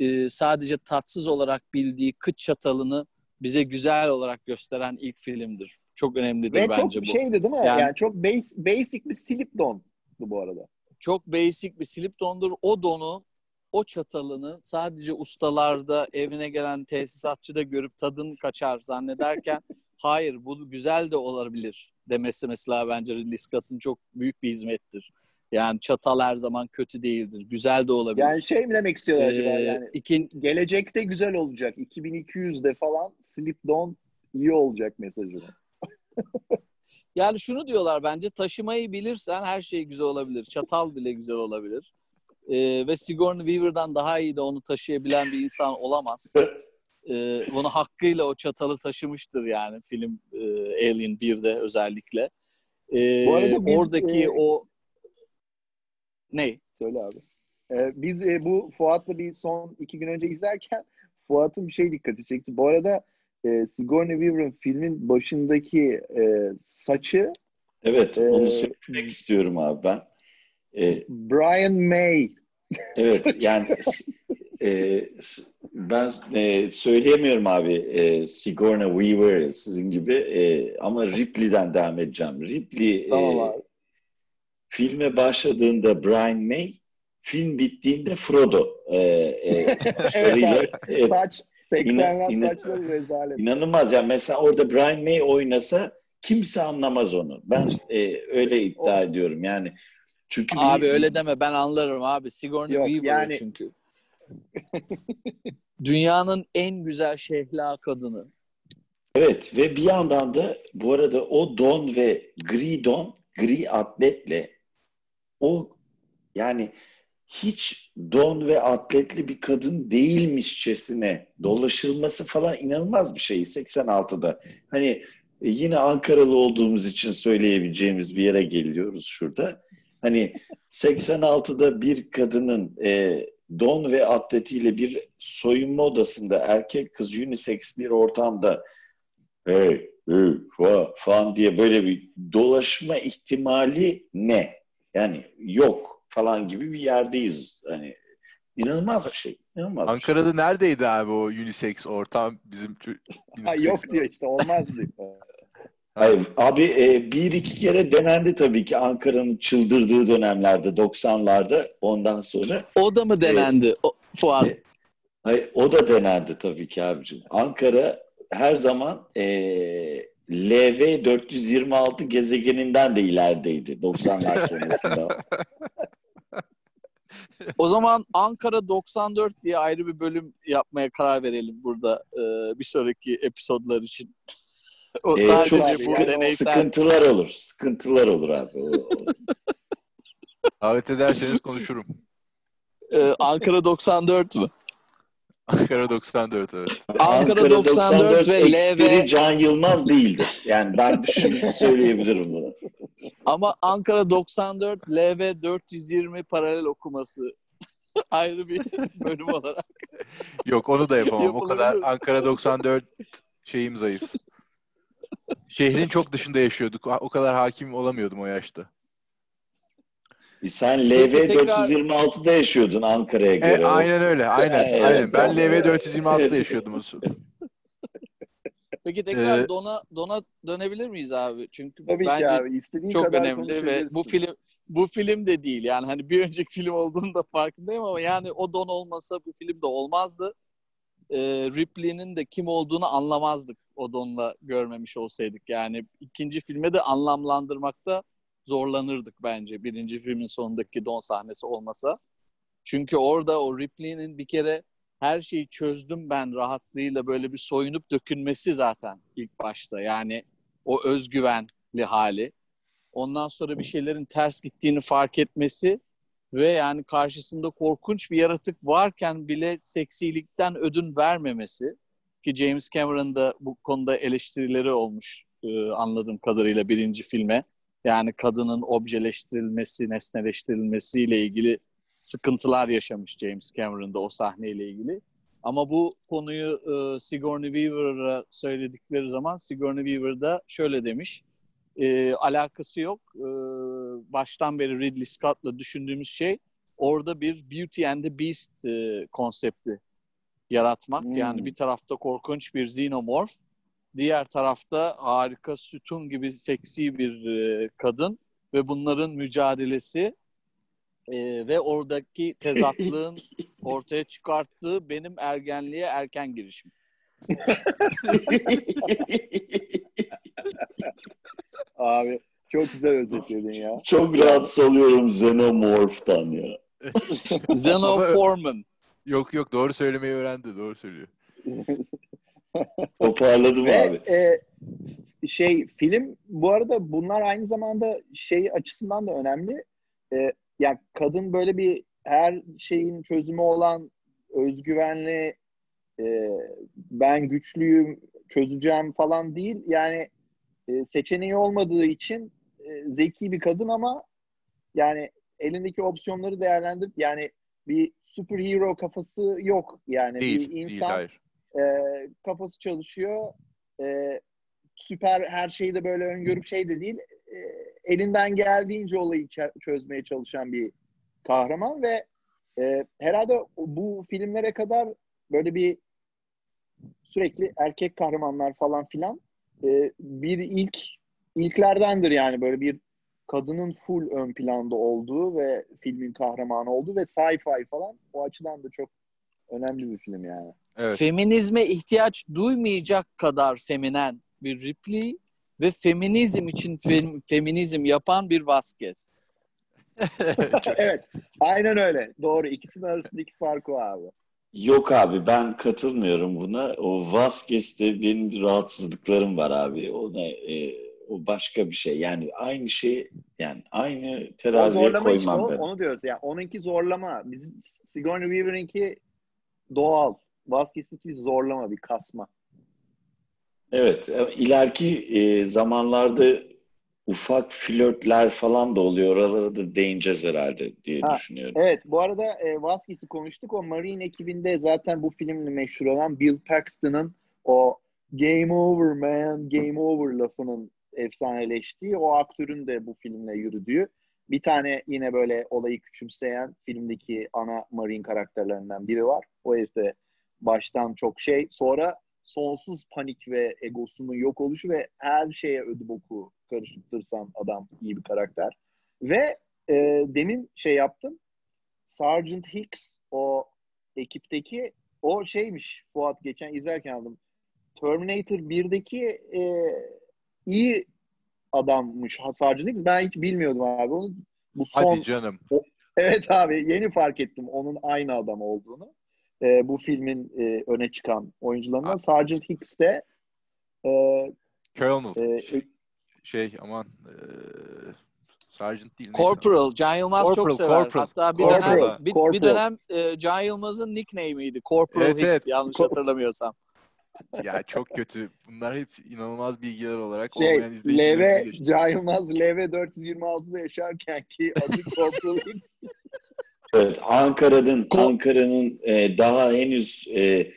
e, sadece tatsız olarak bildiği kıç çatalını bize güzel olarak gösteren ilk filmdir. Çok önemlidir
Ve
bence
çok
bu.
şeydi değil mi?
Yani-
Yani, çok base, basic bir slip don bu arada.
Çok basic bir slip dondur. O donu, o çatalını sadece ustalarda, evine gelen tesisatçıda görüp tadın kaçar zannederken (laughs) hayır bu güzel de olabilir demesi mesela bence Ridley Scott'ın çok büyük bir hizmettir. Yani çatal her zaman kötü değildir. Güzel de olabilir.
Yani şey mi demek istiyorlar acaba
Ee,
yani?
ikin-
Gelecekte güzel olacak. 2200'de falan slip don iyi olacak mesajı. (laughs)
Yani şunu diyorlar bence taşımayı bilirsen her şey güzel olabilir. Çatal bile güzel olabilir. Ee, ve Sigourney Weaver'dan daha iyi de onu taşıyabilen bir insan olamaz. Ee, bunu hakkıyla o çatalı taşımıştır yani film e, Alien 1'de özellikle. Ee,
Bu arada biz,
oradaki
e,
o ne?
Söyle abi. Ee, biz e, bu Fuat'la bir son iki gün önce izlerken (laughs) Fuat'ın bir şey dikkati çekti. Bu arada e, Sigourney Weaver'ın filmin başındaki e, saçı
evet onu
Ee,
söylemek istiyorum abi ben. E,
Brian May.
Evet (laughs) yani e, ben e, söyleyemiyorum abi e, Sigourney Weaver sizin gibi e, ama Ripley'den devam edeceğim. Ripley e,
Tamam abi.
Filme başladığında Brian May, film bittiğinde Frodo. E, e, (laughs) saçlarıyla, evet,
Saç 80'ler
İna-
saçları rezalet.
inanılmaz yani mesela orada Brian May oynasa kimse anlamaz onu. Ben e, öyle iddia ediyorum yani. Çünkü bir-
Abi öyle deme ben anlarım abi. Sigourney
Yok,
Weaver
yani-
çünkü. (laughs) Dünyanın en güzel şehla kadını.
Evet ve bir yandan da bu arada o don ve gri don, gri atletle o yani hiç don ve atletli bir kadın değilmişçesine dolaşılması falan inanılmaz bir şey 86'da. Hani e, yine Ankaralı olduğumuz için söyleyebileceğimiz bir yere geliyoruz şurada. Hani 86'da bir kadının e, don ve atletiyle bir soyunma odasında erkek kız unisex bir ortamda hey, hey, fa, falan diye böyle bir dolaşma ihtimali ne? Yani yok falan gibi bir yerdeyiz. Hani İnanılmaz bir şey. İnanılmaz bir şey.
Ankara'da neredeydi abi o unisex ortam bizim (laughs) unisex
yok diyor işte olmaz diyor. (laughs)
Hayır, abi e, bir iki kere denendi tabii ki Ankara'nın çıldırdığı dönemlerde 90'larda ondan sonra.
O da mı denendi o, Fuat?
E, Hayır, o da denendi tabii ki abicim. Ankara her zaman e, LV 426 gezegeninden de ilerideydi 90'lar (laughs) sonrasında.
O zaman Ankara 94 diye ayrı bir bölüm yapmaya karar verelim burada e, bir sonraki episodlar için. (laughs) o
E,
sadece
çok
bu
sıkı-
deneysel.
sıkıntılar olur. Sıkıntılar olur abi.
Davet ederseniz konuşurum.
E, Ankara 94 mü?
Ankara 94 evet.
Ankara 94 ve
eksperi
LV
Can Yılmaz değildir. Yani ben şimdi söyleyebilirim bunu.
ama Ankara 94 LV 420 paralel okuması (laughs) ayrı bir bölüm olarak.
Yok onu da yapamam. O
Yapılabilir.
kadar Ankara 94 şeyim zayıf. Şehrin çok dışında yaşıyorduk. O kadar hakim olamıyordum o yaşta.
E Sen
Peki,
LV
tekrar-
426'da yaşıyordun Ankara'ya
E,
göre.
aynen öyle. (laughs) Aynen.
Evet,
aynen. Ben
evet.
LV 426'da yaşıyordum o.
Peki tekrar
Ee,
Don'a Don'a dönebilir miyiz abi? Çünkü
Tabii
bence
ki abi istediğin
çok
kadar
önemli ve bu film bu film de değil. Yani hani bir önceki film olduğunu da farkındayım ama yani o Don olmasa bu film de olmazdı. Ee, Ripley'nin de kim olduğunu anlamazdık o Don'la görmemiş olsaydık. Yani ikinci filme de anlamlandırmakta zorlanırdık bence birinci filmin sonundaki Don sahnesi olmasa. Çünkü orada o Ripley'nin bir kere her şeyi çözdüm ben rahatlığıyla böyle bir soyunup dökünmesi zaten ilk başta. Yani o özgüvenli hali. Ondan sonra bir şeylerin ters gittiğini fark etmesi ve yani karşısında korkunç bir yaratık varken bile seksilikten ödün vermemesi ki James Cameron'da bu konuda eleştirileri olmuş e, anladığım kadarıyla birinci filme. Yani kadının objeleştirilmesi, nesneleştirilmesiyle ilgili sıkıntılar yaşamış James Cameron'da o sahneyle ilgili. Ama bu konuyu e, Sigourney Weaver'a söyledikleri zaman Sigourney Weaver da şöyle demiş. E, alakası yok. E, baştan beri Ridley Scott'la düşündüğümüz şey orada bir Beauty and the Beast e, konsepti yaratmak.
Hmm.
Yani bir tarafta korkunç bir xenomorph, diğer tarafta harika sütun gibi seksi bir e, kadın ve bunların mücadelesi e, ve oradaki tezatlığın (laughs) ortaya çıkarttığı benim ergenliğe erken girişim. (laughs)
Abi çok güzel özetledin ya.
Çok rahatsız oluyorum Xenomorph'tan ya. (laughs)
Xenoforman.
Yok yok doğru söylemeyi öğrendi. Doğru söylüyor.
Toparladım
Ve
abi.
e, şey film bu arada bunlar aynı zamanda şey açısından da önemli. E, yani kadın böyle bir her şeyin çözümü olan özgüvenli e, ben güçlüyüm çözeceğim falan değil. Yani e, seçeneği olmadığı için e, zeki bir kadın ama yani elindeki opsiyonları değerlendirip yani bir superhero kafası yok. Yani
Değil.
bir
Değil
insan
hayır.
E, kafası çalışıyor. E, süper her şeyi de böyle öngörüp şey de değil. E, elinden geldiğince olayı çözmeye çalışan bir kahraman ve e, herhalde bu filmlere kadar böyle bir sürekli erkek kahramanlar falan filan e, bir ilk ilklerdendir yani böyle bir kadının full ön planda olduğu ve filmin kahramanı olduğu ve sci-fi falan o açıdan da çok önemli bir film yani.
Evet.
Feminizme ihtiyaç duymayacak kadar feminen bir Ripley ve feminizm için fem- feminizm yapan bir Vasquez. (laughs)
evet. Aynen öyle. Doğru. İkisinin arasındaki fark o abi.
Yok abi ben katılmıyorum buna. O Vasquez'te benim bir rahatsızlıklarım var abi. Ona e, o başka bir şey. Yani aynı şey yani aynı
O
teraziye
zorlama işte
koymam
o,
ben.
onu diyoruz. Yani onunki zorlama. Bizim Sigourney Weaver'ınki doğal. Vasquez'inki zorlama, bir kasma.
Evet, e, ileriki e, zamanlarda ufak flörtler falan da oluyor. Oralara da değineceğiz herhalde diye
Ha,
düşünüyorum.
Evet, bu arada e, Vasquez'i konuştuk. O Marine ekibinde zaten bu filmle meşhur olan Bill Paxton'ın o Game over man, game over lafının efsaneleştiği o aktörün de bu filmle yürüdüğü Bir tane yine böyle olayı küçümseyen filmdeki ana Marine karakterlerinden biri var. O herif de baştan çok şey. Sonra sonsuz panik ve egosunun yok oluşu ve her şeye ödü boku karıştırsan adam iyi bir karakter. Ve e, demin şey yaptım. Sergeant Hicks o ekipteki o şeymiş Fuat geçen izlerken aldım. Terminator 1'deki e, iyi adammış Sergeant Hicks. Ben hiç bilmiyordum abi onu. Bu son
Hadi canım.
Evet abi yeni fark ettim onun aynı adam olduğunu. Ee, bu filmin e, öne çıkan oyuncularından.
Ha.
Sergeant Hicks de e,
Colonel.
e,
Şey, şey aman e, Sergeant değil. neyse.
Corporal. Can Yılmaz çok
Corporal,
sever.
Corporal.
Hatta bir
Corporal,
dönem bir, bir
Corporal.
dönem e, Can Yılmaz'ın nickname'iydi. Corporal
Evet,
Hicks
evet.
yanlış
Cor-
hatırlamıyorsam.
Ya çok kötü. Bunlar hep inanılmaz bilgiler olarak
şey
olmayan izleyicilerimize
LV. Can Yılmaz LV 426'da yaşarken ki adı Corporal Hicks.
Evet, Ankara'nın
Ko-
Ankara'nın e, daha henüz e,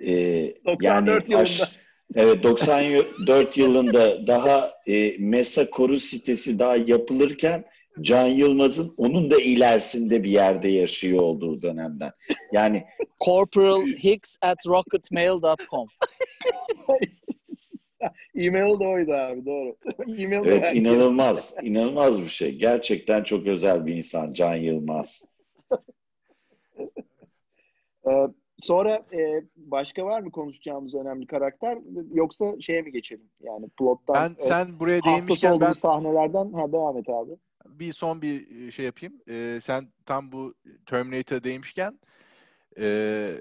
e,
94
yani aş-
yılında.
evet 94 (laughs) yılında daha e, Mesa Koru sitesi daha yapılırken Can Yılmaz'ın onun da ilerisinde bir yerde yaşıyor olduğu dönemden. Yani
Corporal Hicks at rocketmail.com. (laughs)
E-mail de oydu abi doğru. (laughs) E-mail
evet inanılmaz, inanılmaz bir şey. Gerçekten çok özel bir insan Can Yılmaz.
Ee, sonra e, başka var mı konuşacağımız önemli karakter yoksa şeye mi geçelim? Yani plottan
Ben
e,
sen buraya değinmişken ben
sahnelerden ha devam et abi.
bir son bir şey yapayım. Ee, sen tam bu Terminator'a değinmişken ee,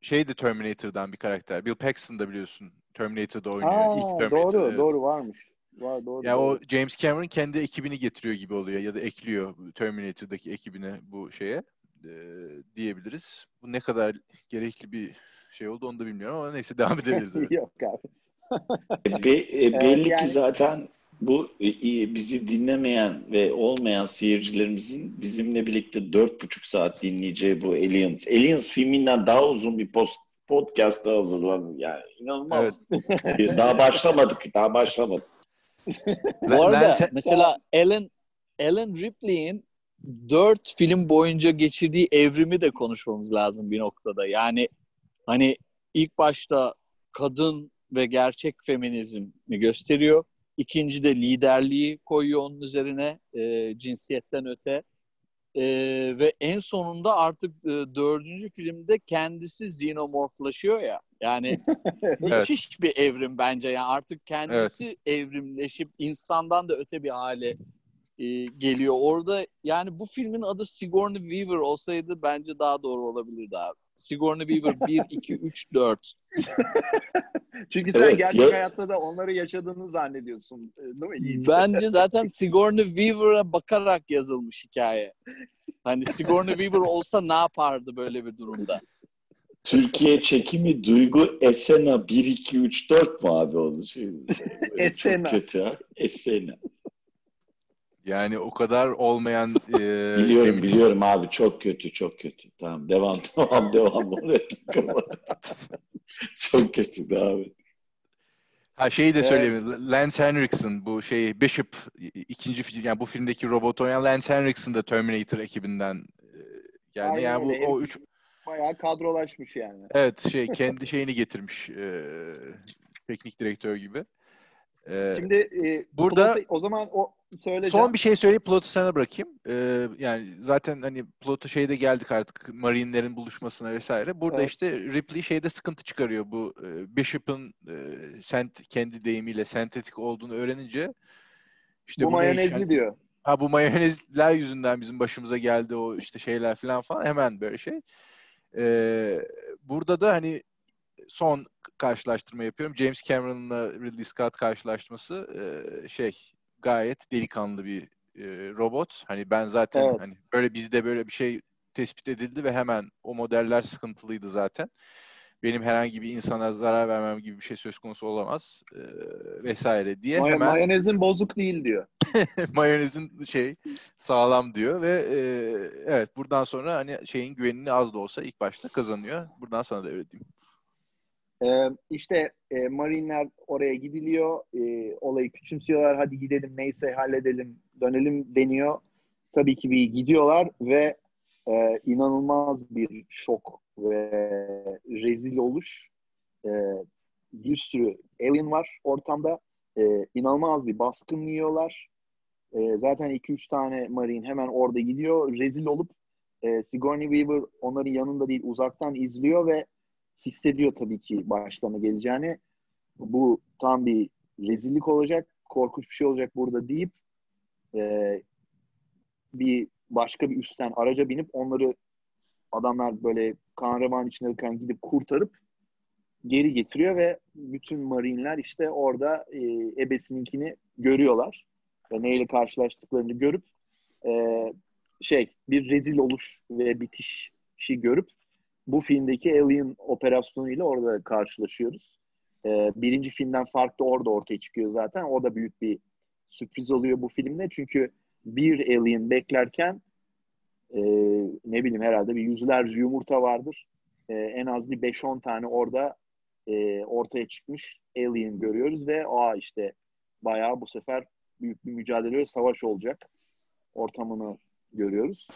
şey de Terminator'dan bir karakter. Bill Paxton da biliyorsun Terminator'da oynuyor.
Aa,
İlk Terminator.
doğru doğru varmış. Var doğru.
Ya
doğru.
o James Cameron kendi ekibini getiriyor gibi oluyor ya da ekliyor Terminator'daki ekibine bu şeye ee, diyebiliriz. Bu ne kadar gerekli bir şey oldu onu da bilmiyorum ama neyse devam edebiliriz. (laughs) evet.
Yok abi.
E, be- e, belli
yani-
ki zaten bu e, e, bizi dinlemeyen ve olmayan seyircilerimizin bizimle birlikte dört buçuk saat dinleyeceği bu Aliens. Aliens filminden daha uzun bir post, podcast hazırlanın. Yani inanılmaz. E, daha başlamadık. Daha başlamadık.
Bu arada mesela Alan Alan Ripley'in dört film boyunca geçirdiği evrimi de konuşmamız lazım bir noktada. Yani hani ilk başta kadın ve gerçek feminizmi gösteriyor. İkinci de liderliği koyuyor onun üzerine e, cinsiyetten öte. E, ve en sonunda artık e, dördüncü filmde kendisi xenomorflaşıyor ya. Yani (laughs) müthiş bir evrim bence. Yani artık kendisi evrimleşip insandan da öte bir hale e, geliyor. Orada yani bu filmin adı Sigourney Weaver olsaydı bence daha doğru olabilirdi abi. Sigourney Weaver 1, 2, 3, 4.
Çünkü sen
Evet,
gerçek
ya-
hayatta da onları yaşadığını zannediyorsun. e, Değil mi?
Bence (laughs) zaten Sigourney Weaver'a bakarak yazılmış hikaye. Hani Sigourney Weaver olsa ne yapardı böyle bir durumda?
Türkiye çekimi Duygu Esena 1, 2, 3, 4 mu abi? Şey, böyle
Esena.
Çok kötü ha. Esena.
Yani o kadar olmayan (laughs) e,
Biliyorum
feminist-
biliyorum abi çok kötü çok kötü. Tamam devam (laughs) devam devam. (laughs) Çok kötü abi.
Ha şeyi de
Evet.
söyleyeyim. Lance Henriksen bu şey Bishop ikinci film yani bu filmdeki robot oynayan Lance Henriksen de Terminator ekibinden e, geldi.
Aynen
yani bu
öyle.
o üç
Bayağı kadrolaşmış yani.
evet şey kendi şeyini getirmiş e, teknik direktör gibi. E,
Şimdi e,
Burada-
plot'u- o zaman o söyle.
Son bir şey söyleyip plotu sana bırakayım. Ee, yani zaten hani plotu şeyde geldik artık Marine'lerin buluşmasına vesaire. Burada
Evet.
işte Ripley şeyde sıkıntı çıkarıyor. Bu e, Bishop'ın e, sent, kendi deyimiyle sentetik olduğunu öğrenince işte
bu
bu
mayonezli
hani-
diyor.
Ha bu mayonezler yüzünden bizim başımıza geldi o işte şeyler falan falan hemen böyle şey. Ee, burada da hani son karşılaştırma yapıyorum. James Cameron'la Ridley Scott karşılaştırması e, şey gayet delikanlı bir e, robot. Hani ben zaten
Evet.
hani böyle bizde böyle bir şey tespit edildi ve hemen o modeller sıkıntılıydı zaten. Benim herhangi bir insana zarar vermem gibi bir şey söz konusu olamaz e, vesaire diye
May-
hemen
Mayonezin bozuk değil diyor. (laughs)
mayonezin şey sağlam diyor ve e, evet buradan sonra hani şeyin güvenini az da olsa ilk başta kazanıyor. Buradan sana da öyle diyeyim.
Ee, işte e, Marinler oraya gidiliyor. E, olayı küçümsüyorlar. Hadi gidelim neyse halledelim dönelim deniyor. Tabii ki bir gidiyorlar ve e, inanılmaz bir şok ve rezil oluş. E, bir sürü alien var ortamda. E, inanılmaz bir baskın yiyorlar. E, zaten 2-3 tane Marine hemen orada gidiyor. Rezil olup e, Sigourney Weaver onların yanında değil uzaktan izliyor ve hissediyor tabii ki başlarına geleceğini. Bu tam bir rezillik olacak, korkunç bir şey olacak burada deyip e, bir başka bir üstten araca binip onları adamlar böyle kan revan içinde kan gidip kurtarıp geri getiriyor ve bütün marinler işte orada e, ebesininkini görüyorlar ve neyle karşılaştıklarını görüp e, şey bir rezil oluş ve bitişi görüp bu filmdeki Alien operasyonuyla orada karşılaşıyoruz. E, birinci filmden farklı orada ortaya çıkıyor zaten. O da büyük bir sürpriz oluyor bu filmde. Çünkü bir Alien beklerken e, ne bileyim herhalde bir yüzlerce yumurta vardır. E, en az bir 5-10 tane orada e, ortaya çıkmış Alien görüyoruz ve aa işte bayağı bu sefer büyük bir mücadele ve savaş olacak ortamını görüyoruz.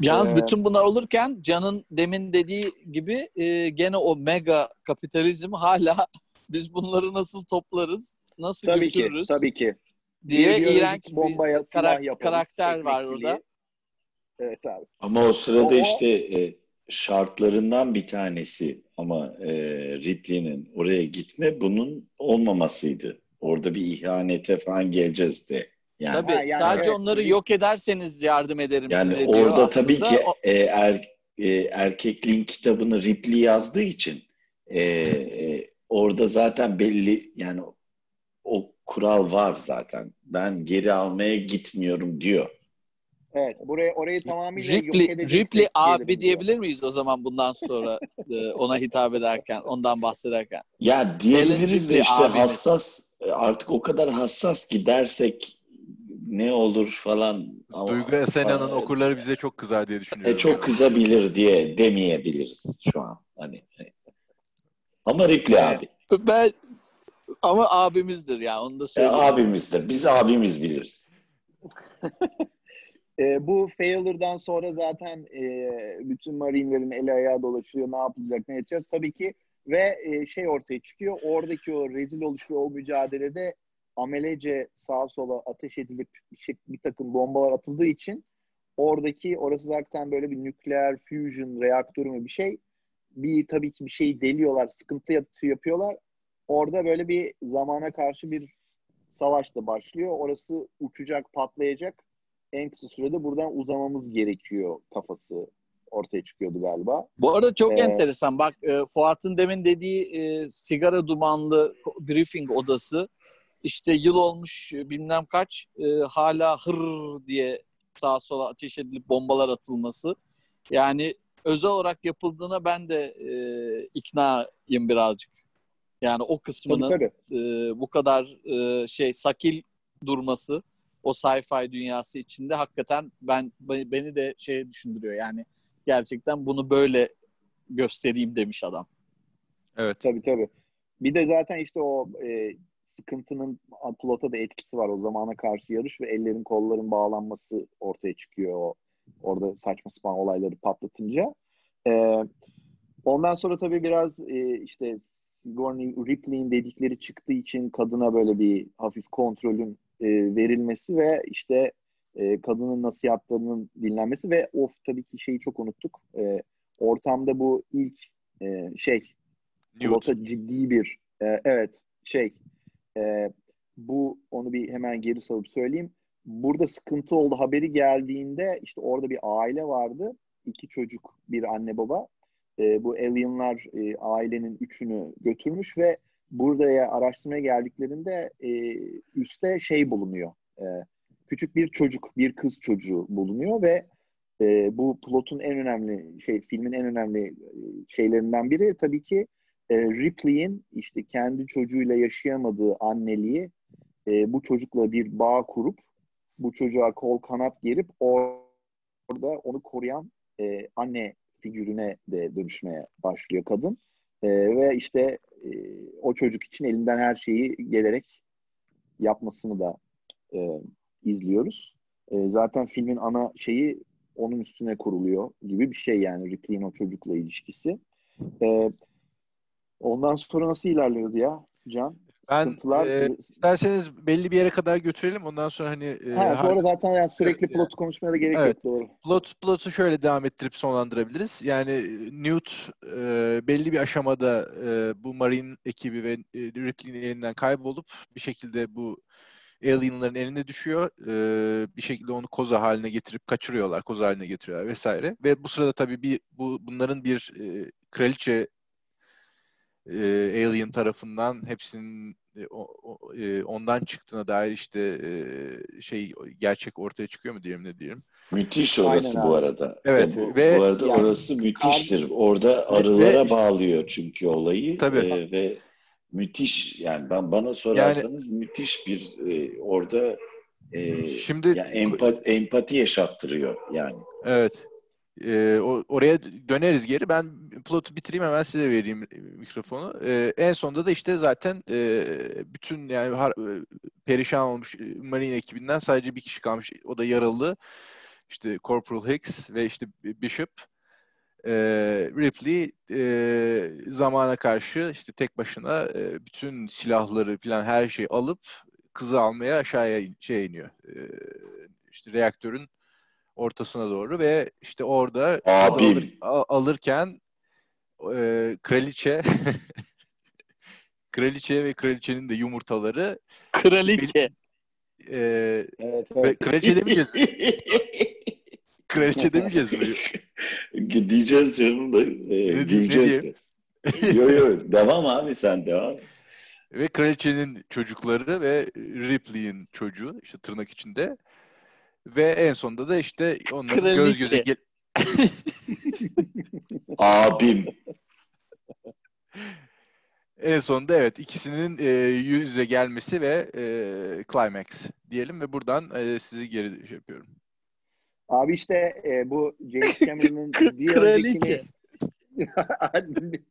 Yalnız
Ee,
bütün bunlar olurken Can'ın demin dediği gibi e, gene o mega kapitalizm hala (laughs) biz bunları nasıl toplarız, nasıl
Tabii ki,
götürürüz
tabii ki.
diye
Biyolojik
iğrenç bir
bombaya silah
karak-
yaparız,
karakter var orada.
Evet abi.
Ama o sırada
O-
işte e, şartlarından bir tanesi ama e, Ripley'nin oraya gitme bunun olmamasıydı. Orada bir ihanete falan geleceğiz de. Yani,
Tabii
Ha, yani
sadece
evet,
onları yok ederseniz yardım ederim
yani
size diyor.
orada
Aslında
tabii ki e, er, e, erkekliğin kitabını Ripley yazdığı için e, e, orada zaten belli yani o kural var zaten. Ben geri almaya gitmiyorum diyor.
Evet, buraya orayı tamamıyla yok
Ripley,
edeceksek
Ripley abi
diyor.
diyebilir miyiz o zaman bundan sonra e, ona hitap ederken, ondan bahsederken?
Ya diyebiliriz de
Ripley
işte
abimiz.
hassas artık o kadar hassas gidersek ne olur falan. Ama-
Duygu Esena'nın
Aa,
okurları bize çok kızar diye düşünüyorum.
e, çok kızabilir diye demeyebiliriz şu an. Hani ama Ripley abi.
Ben ama abimizdir ya onu da
E,
söyleyeyim.
abimizdir. Biz abimiz biliriz. (laughs)
E, bu failure'dan sonra zaten e, bütün marinlerin eli ayağı dolaşıyor. Ne yapılacak, ne edeceğiz? Tabii ki ve e, şey ortaya çıkıyor. Oradaki o rezil oluş ve o mücadelede amelece sağa sola ateş edilip bir, şey, bir takım bombalar atıldığı için oradaki orası zaten böyle bir nükleer fusion reaktörü mü bir şey. Bir tabii ki bir şey deliyorlar, sıkıntı yap- yapıyorlar. Orada böyle bir zamana karşı bir savaş da başlıyor. Orası uçacak, patlayacak en kısa sürede buradan uzamamız gerekiyor kafası ortaya çıkıyordu galiba.
Bu arada çok
Ee,
enteresan. Bak e, Fuat'ın demin dediği e, sigara dumanlı briefing odası işte yıl olmuş e, bilmem kaç e, hala hır diye sağa sola ateş edilip bombalar atılması. Yani özel olarak yapıldığına ben de e, iknayım birazcık. Yani o
Tabii
kısmının
tabii.
e, bu kadar e, şey sakil durması o sci-fi dünyası içinde hakikaten ben beni de şey düşündürüyor. Yani gerçekten bunu böyle göstereyim demiş adam.
Evet.
Tabii tabii. Bir de zaten işte o e, sıkıntının plota da etkisi var. O zamana karşı yarış ve ellerin kolların bağlanması ortaya çıkıyor o orada saçma sapan olayları patlatınca. E, ondan sonra tabii biraz e, işte Sigourney Ripley'in dedikleri çıktığı için kadına böyle bir hafif kontrolün e, verilmesi ve işte e, kadının nasihatlarının dinlenmesi ve of tabii ki şeyi çok unuttuk. E, ortamda bu ilk e, şey
Newt.
Plota ciddi bir e, evet şey e, bu onu bir hemen geri salıp söyleyeyim. Burada sıkıntı oldu haberi geldiğinde işte orada bir aile vardı. iki çocuk bir anne baba. E, bu alienlar e, ailenin üçünü götürmüş ve buraya araştırmaya geldiklerinde e, üstte şey bulunuyor. E, küçük bir çocuk, bir kız çocuğu bulunuyor ve e, bu plotun en önemli şey, filmin en önemli e, şeylerinden biri tabii ki e, Ripley'in işte kendi çocuğuyla yaşayamadığı anneliği e, bu çocukla bir bağ kurup bu çocuğa kol kanat gerip orada onu koruyan e, anne figürüne de dönüşmeye başlıyor kadın. E, ve işte e, o çocuk için elinden her şeyi gelerek yapmasını da e, izliyoruz. E, zaten filmin ana şeyi onun üstüne kuruluyor gibi bir şey yani Ripley'in o çocukla ilişkisi. E, ondan sonra nasıl ilerliyordu ya Can?
Ben,
Sıkıntılar.
e, İsterseniz belli bir yere kadar götürelim. Ondan sonra hani e,
ha, sonra zaten yani sürekli
Evet,
plotu konuşmaya da gerek
Evet.
yok doğru.
plot plotu şöyle devam ettirip sonlandırabiliriz. Yani e, Newt e, belli bir aşamada e, bu Marine ekibi ve e, Ripley'nin elinden kaybolup bir şekilde bu alienların eline düşüyor. E, bir şekilde onu koza haline getirip kaçırıyorlar, koza haline getiriyorlar vesaire. Ve bu sırada tabii bir bu bunların bir e, kraliçe e, alien tarafından hepsinin e, o- e, ondan çıktığına dair işte e, şey gerçek ortaya çıkıyor mu diyelim ne diyelim.
Müthiş orası
Aynen
bu
abi.
arada.
Evet,
bu,
ve-
bu arada
Yani-
orası müthiştir. Orada arılara bağlıyor çünkü olayı.
Tabii.
Ee, ve müthiş yani ben bana sorarsanız müthiş bir e, orada e,
Şimdi
ya empa- empati yaşattırıyor yani.
Evet. O, oraya döneriz geri. Ben plotu bitireyim hemen size vereyim e, mikrofonu. Ee, en sonunda da işte zaten e, bütün yani har- e, perişan olmuş e, Marine ekibinden sadece bir kişi kalmış. O da yaralı. İşte Corporal Hicks ve işte Bishop. Ee, Ripley e, zamana karşı işte tek başına e, bütün silahları falan her şeyi alıp kızı almaya aşağıya in- şey iniyor. Ee, işte reaktörün ortasına doğru ve işte orada alır- alırken e, kraliçe (laughs) kraliçe ve kraliçenin de yumurtaları
Kraliçe.
e,
Evet,
ve
evet.
kraliçe demeyeceğiz. (laughs) kraliçe demeyeceğiz mi?
Diyeceğiz canım da e,
ne
güleceğiz yo yo devam abi sen devam.
Ve kraliçenin çocukları ve Ripley'in çocuğu işte tırnak içinde. Ve en sonunda da işte onların göz göze
Kraliçe.
gel (laughs)
Abim.
en sonunda evet ikisinin e, yüz yüze gelmesi ve e, climax diyelim ve buradan e, sizi geri şey yapıyorum.
Abi işte e, bu James (laughs) Cameron'ın bir
Kraliçe. (laughs)
öncekini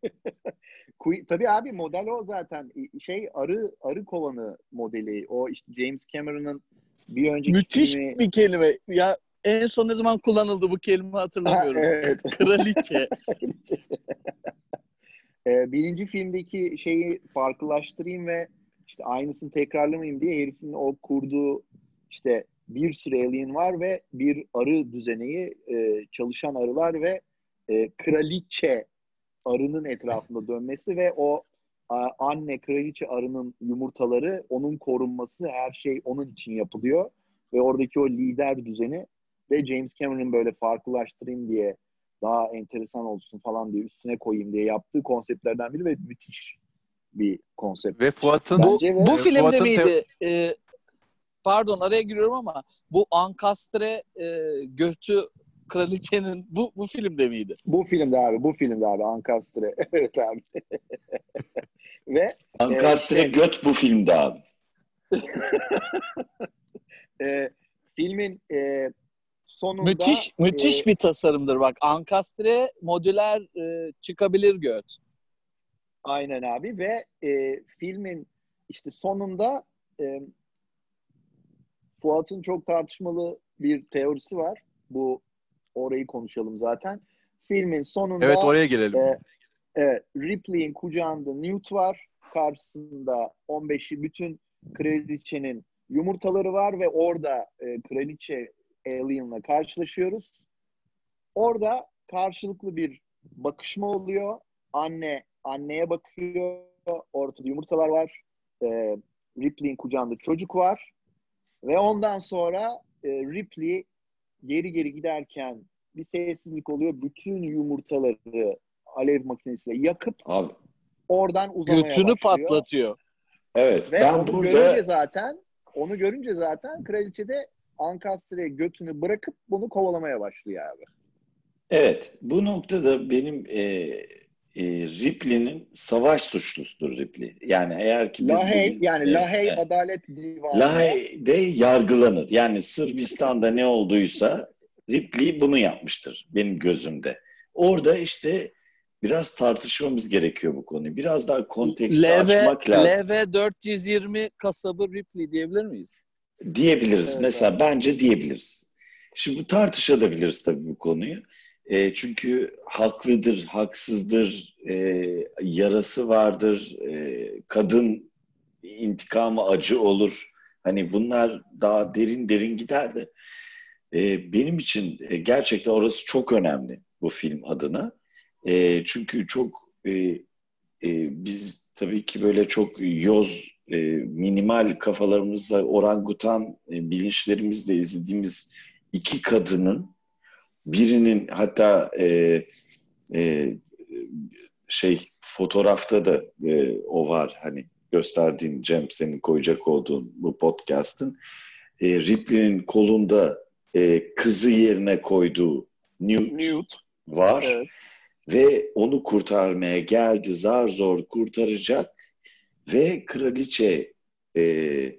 Tabii abi model o zaten. Şey arı arı kovanı modeli. O işte James Cameron'ın bir önceki
Müthiş
filmi...
bir kelime. Ya en son ne zaman kullanıldı bu kelime
Ha,
hatırlamıyorum.
evet. (laughs) (laughs)
Kraliçe.
Ee, birinci filmdeki şeyi farklılaştırayım ve işte aynısını tekrarlamayayım diye herifin o kurduğu işte bir sürü alien var ve bir arı düzeneği e, çalışan arılar ve e, kraliçe arının etrafında dönmesi ve o anne kraliçe arının yumurtaları onun korunması her şey onun için yapılıyor ve oradaki o lider düzeni de James Cameron böyle farklılaştırayım diye daha enteresan olsun falan diye üstüne koyayım diye yaptığı konseptlerden biri ve müthiş bir konsept.
Ve Fuat'ın
bu,
ve-
bu filmde
Fuat'ın te-
miydi? Ee, pardon araya giriyorum ama bu Ankastre e, götü kraliçenin (laughs) bu bu filmde miydi?
Bu filmde abi, bu filmde abi Ankastre. (laughs) evet abi. (laughs) ve
Ankastre
şey-
göt bu filmde abi. (laughs)
e, filmin e, sonunda
müthiş müthiş
e,
bir tasarımdır bak. Ankastre modüler e, çıkabilir göt.
Aynen abi ve e, filmin işte sonunda e, Fuat'ın çok tartışmalı bir teorisi var. Bu orayı konuşalım zaten. Filmin sonunda
evet oraya gelelim.
e, evet, Ripley'in kucağında Newt var. Karşısında 15'i bütün kraliçenin yumurtaları var ve orada e, kraliçe Alien'la karşılaşıyoruz. Orada karşılıklı bir bakışma oluyor. Anne anneye bakıyor. Ortada yumurtalar var. E, Ripley'in kucağında çocuk var. Ve ondan sonra e, Ripley geri geri giderken bir sessizlik oluyor. Bütün yumurtaları alev makinesiyle yakıp
Abi
oradan uzamaya
Götünü
başlıyor.
patlatıyor.
evet
Ve
ben
onu
burada
görünce zaten onu görünce zaten kraliçe de Ankastre'ye götünü bırakıp bunu kovalamaya başlıyor abi.
Evet, bu noktada benim e, e, Ripley'nin savaş suçlusudur Ripley. Yani eğer ki biz
Lahey
bugün-
yani
Evet,
Lahey
evet.
Adalet Divanı.
Lahey'de yargılanır. Yani Sırbistan'da ne olduysa Ripley bunu yapmıştır benim gözümde. Orada işte biraz tartışmamız gerekiyor bu konuyu. Biraz daha konteksti
LV,
açmak lazım.
LV 420 kasabı Ripley diyebilir miyiz?
Diyebiliriz.
Evet,
Mesela bence diyebiliriz. Şimdi bu tartışabiliriz tabii bu konuyu. E, çünkü haklıdır, haksızdır, e, yarası vardır, e, kadın intikamı acı olur. Hani bunlar daha derin derin gider de. E, benim için e, gerçekten orası çok önemli bu film adına. E, çünkü çok e, e, biz tabii ki böyle çok yoz, e, minimal kafalarımızla orangutan e, bilinçlerimizle izlediğimiz iki kadının birinin hatta e, e, şey fotoğrafta da e, o var hani gösterdiğin Cem senin koyacak olduğun bu podcast'ın e, Ripley'nin kolunda e, kızı yerine koyduğu Newt,
Newt.
var
Evet.
Ve onu kurtarmaya geldi zar zor kurtaracak ve kraliçe e,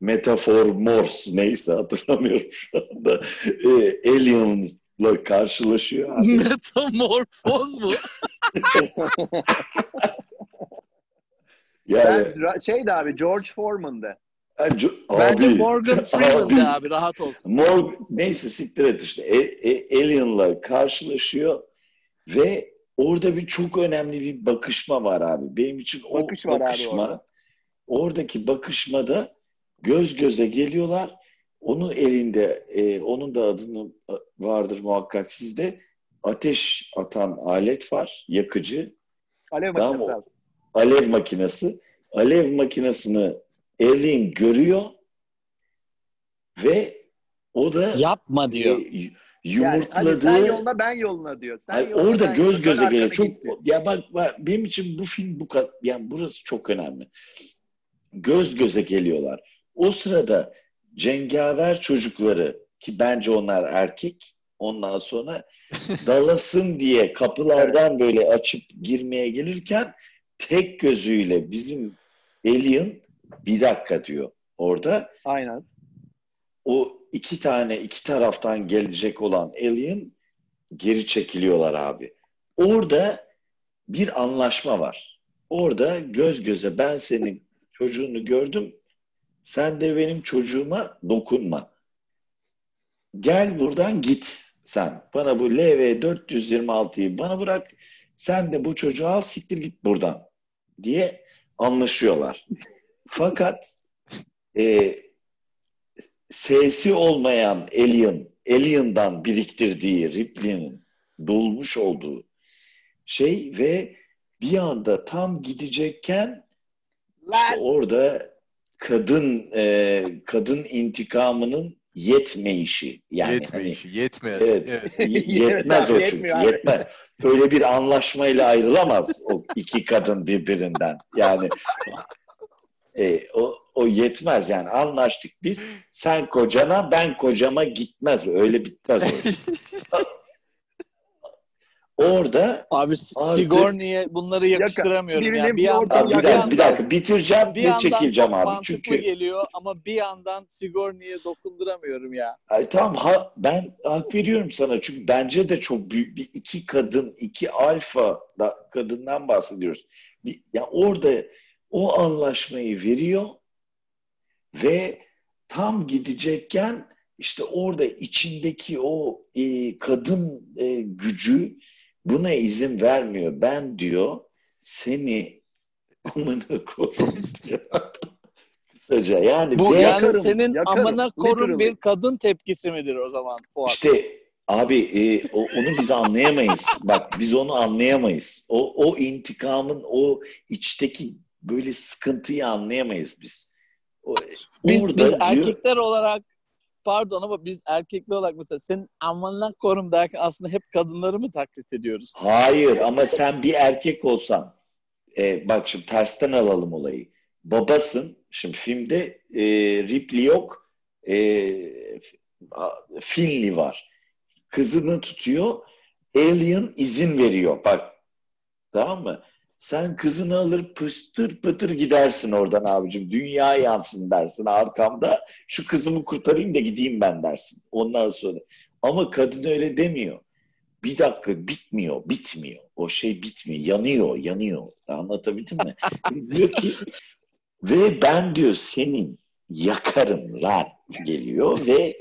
metafor Morse neyse hatırlamıyorum şu anda e, aliens'la karşılaşıyor (laughs) abi.
Metamorfoz mu?
Yani,
Ben, şeydi abi George Foreman'dı.
Bence,
Bence
abi,
Morgan (laughs) Freeman de abi rahat olsun.
Morg, neyse siktir et işte. E, e, Alien'la karşılaşıyor ve orada bir çok önemli bir bakışma var abi. Benim için o
Bakış var abi
bakışma,
orada.
oradaki bakışmada göz göze geliyorlar. Onun elinde, e, onun da adını e, vardır muhakkak sizde. Ateş atan alet var, yakıcı.
Alev
Tamam,
makinesi abi.
alev makinesi. Alev makinesini Alien görüyor ve o da
Yapma diyor.
e, y-
Yani
yumurtladığı
hani sen yoluna ben yoluna diyor. Sen yoluna,
orada
ben
göz
yoluna,
göze geliyor. Çok
gitti.
ya bak, bak benim için bu film bu kadar yani burası çok önemli. Göz göze geliyorlar. O sırada cengaver çocukları ki bence onlar erkek ondan sonra (laughs) dalasın diye kapılardan böyle açıp girmeye gelirken tek gözüyle bizim Alien bir dakika diyor orada.
Aynen.
O iki tane iki taraftan gelecek olan Alien geri çekiliyorlar abi. Orada bir anlaşma var. Orada göz göze ben senin çocuğunu gördüm. Sen de benim çocuğuma dokunma. Gel buradan git sen. Bana bu LV 426'yı bana bırak. Sen de bu çocuğu al siktir git buradan diye anlaşıyorlar. Fakat e, sesi olmayan Alien, Alien'dan biriktirdiği Ripley'nin dolmuş olduğu şey ve bir anda tam gidecekken işte orada kadın e, kadın intikamının yetmeyişi yani
Yetmeyişi, yetmez.
Evet.
Evet.
hani (laughs) yetmez o çünkü
yetmiyor abi.
yetmez. Öyle bir anlaşmayla ayrılamaz o iki kadın birbirinden. Yani e, o, o yetmez yani anlaştık biz. Sen kocana ben kocama gitmez. Öyle bitmez o iş. (laughs) Orada
Abi
Artık-
Sigourney'e bunları yakıştıramıyorum
birinin
ya. Bir
bir
yandan,
bir dakika, bir dakika bitireceğim
bir
ve çekileceğim abi. Çünkü
geliyor ama bir yandan Sigourney'e dokunduramıyorum ya.
Ay, tamam ha, ben hak veriyorum sana çünkü bence de çok büyük bir iki kadın, iki alfa da, kadından bahsediyoruz. Bir, ya orada o anlaşmayı veriyor ve tam gidecekken işte orada içindeki o e, kadın e, gücü buna izin vermiyor. Ben diyor seni (laughs) amına koyayım diyor. (laughs) Kısaca yani
Bu yani
Yakarım,
senin
yakarım.
amına korun bir kadın tepkisi midir o zaman Fuat?
İşte abi e, o- onu biz anlayamayız. Bak biz onu anlayamayız. O, o intikamın o içteki böyle sıkıntıyı anlayamayız biz. O,
biz
orada
biz
diyor-
erkekler olarak pardon ama biz erkekler olarak mesela senin amına korum derken aslında hep kadınları mı taklit ediyoruz?
Hayır ama sen bir erkek olsan e, bak şimdi tersten alalım olayı. Babasın. Şimdi filmde e, Ripley yok. E, Finley var. Kızını tutuyor. Alien izin veriyor. Bak tamam mı? Sen kızını alır pıstır pıtır gidersin oradan abicim. Dünya yansın dersin arkamda. Şu kızımı kurtarayım da gideyim ben dersin. Ondan sonra. Ama kadın öyle demiyor. bir dakika bitmiyor, bitmiyor. O şey bitmiyor, yanıyor, yanıyor. Anlatabildim mi? (laughs) diyor ki ve ben diyor senin yakarım lan geliyor ve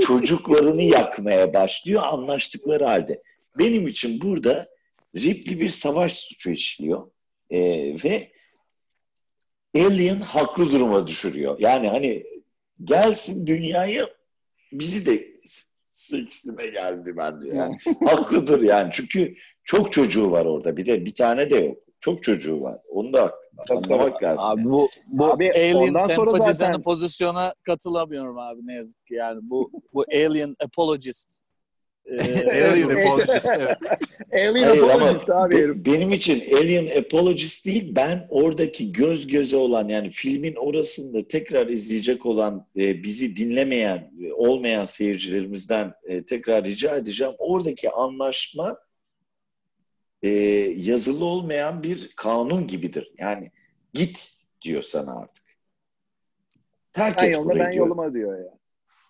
çocuklarını yakmaya başlıyor anlaştıkları halde. Benim için burada Ripley bir savaş suçu işliyor Ee, ve Alien haklı duruma düşürüyor. Yani hani gelsin dünyaya bizi de seksime geldi ben diyor. Yani (laughs) haklıdır yani. Çünkü çok çocuğu var orada. Bir de bir tane de yok. Çok çocuğu var. Onu da anlamak lazım.
Abi bu bu
Abi
alien sempatizanı
zaten-
pozisyona katılamıyorum abi ne yazık ki. Yani bu bu alien apologist. Ee, (laughs)
Alien apologist, evet. (laughs)
Alien
Hayır
apologist abi
be- benim için Alien Apologist değil, ben oradaki göz göze olan yani filmin orasında tekrar izleyecek olan e, bizi dinlemeyen, e, olmayan seyircilerimizden e, tekrar rica edeceğim. Oradaki anlaşma e, yazılı olmayan bir kanun gibidir. Yani git diyor sana artık. Terk
Sen
et
yoluna ben
diyor.
yoluma diyor ya.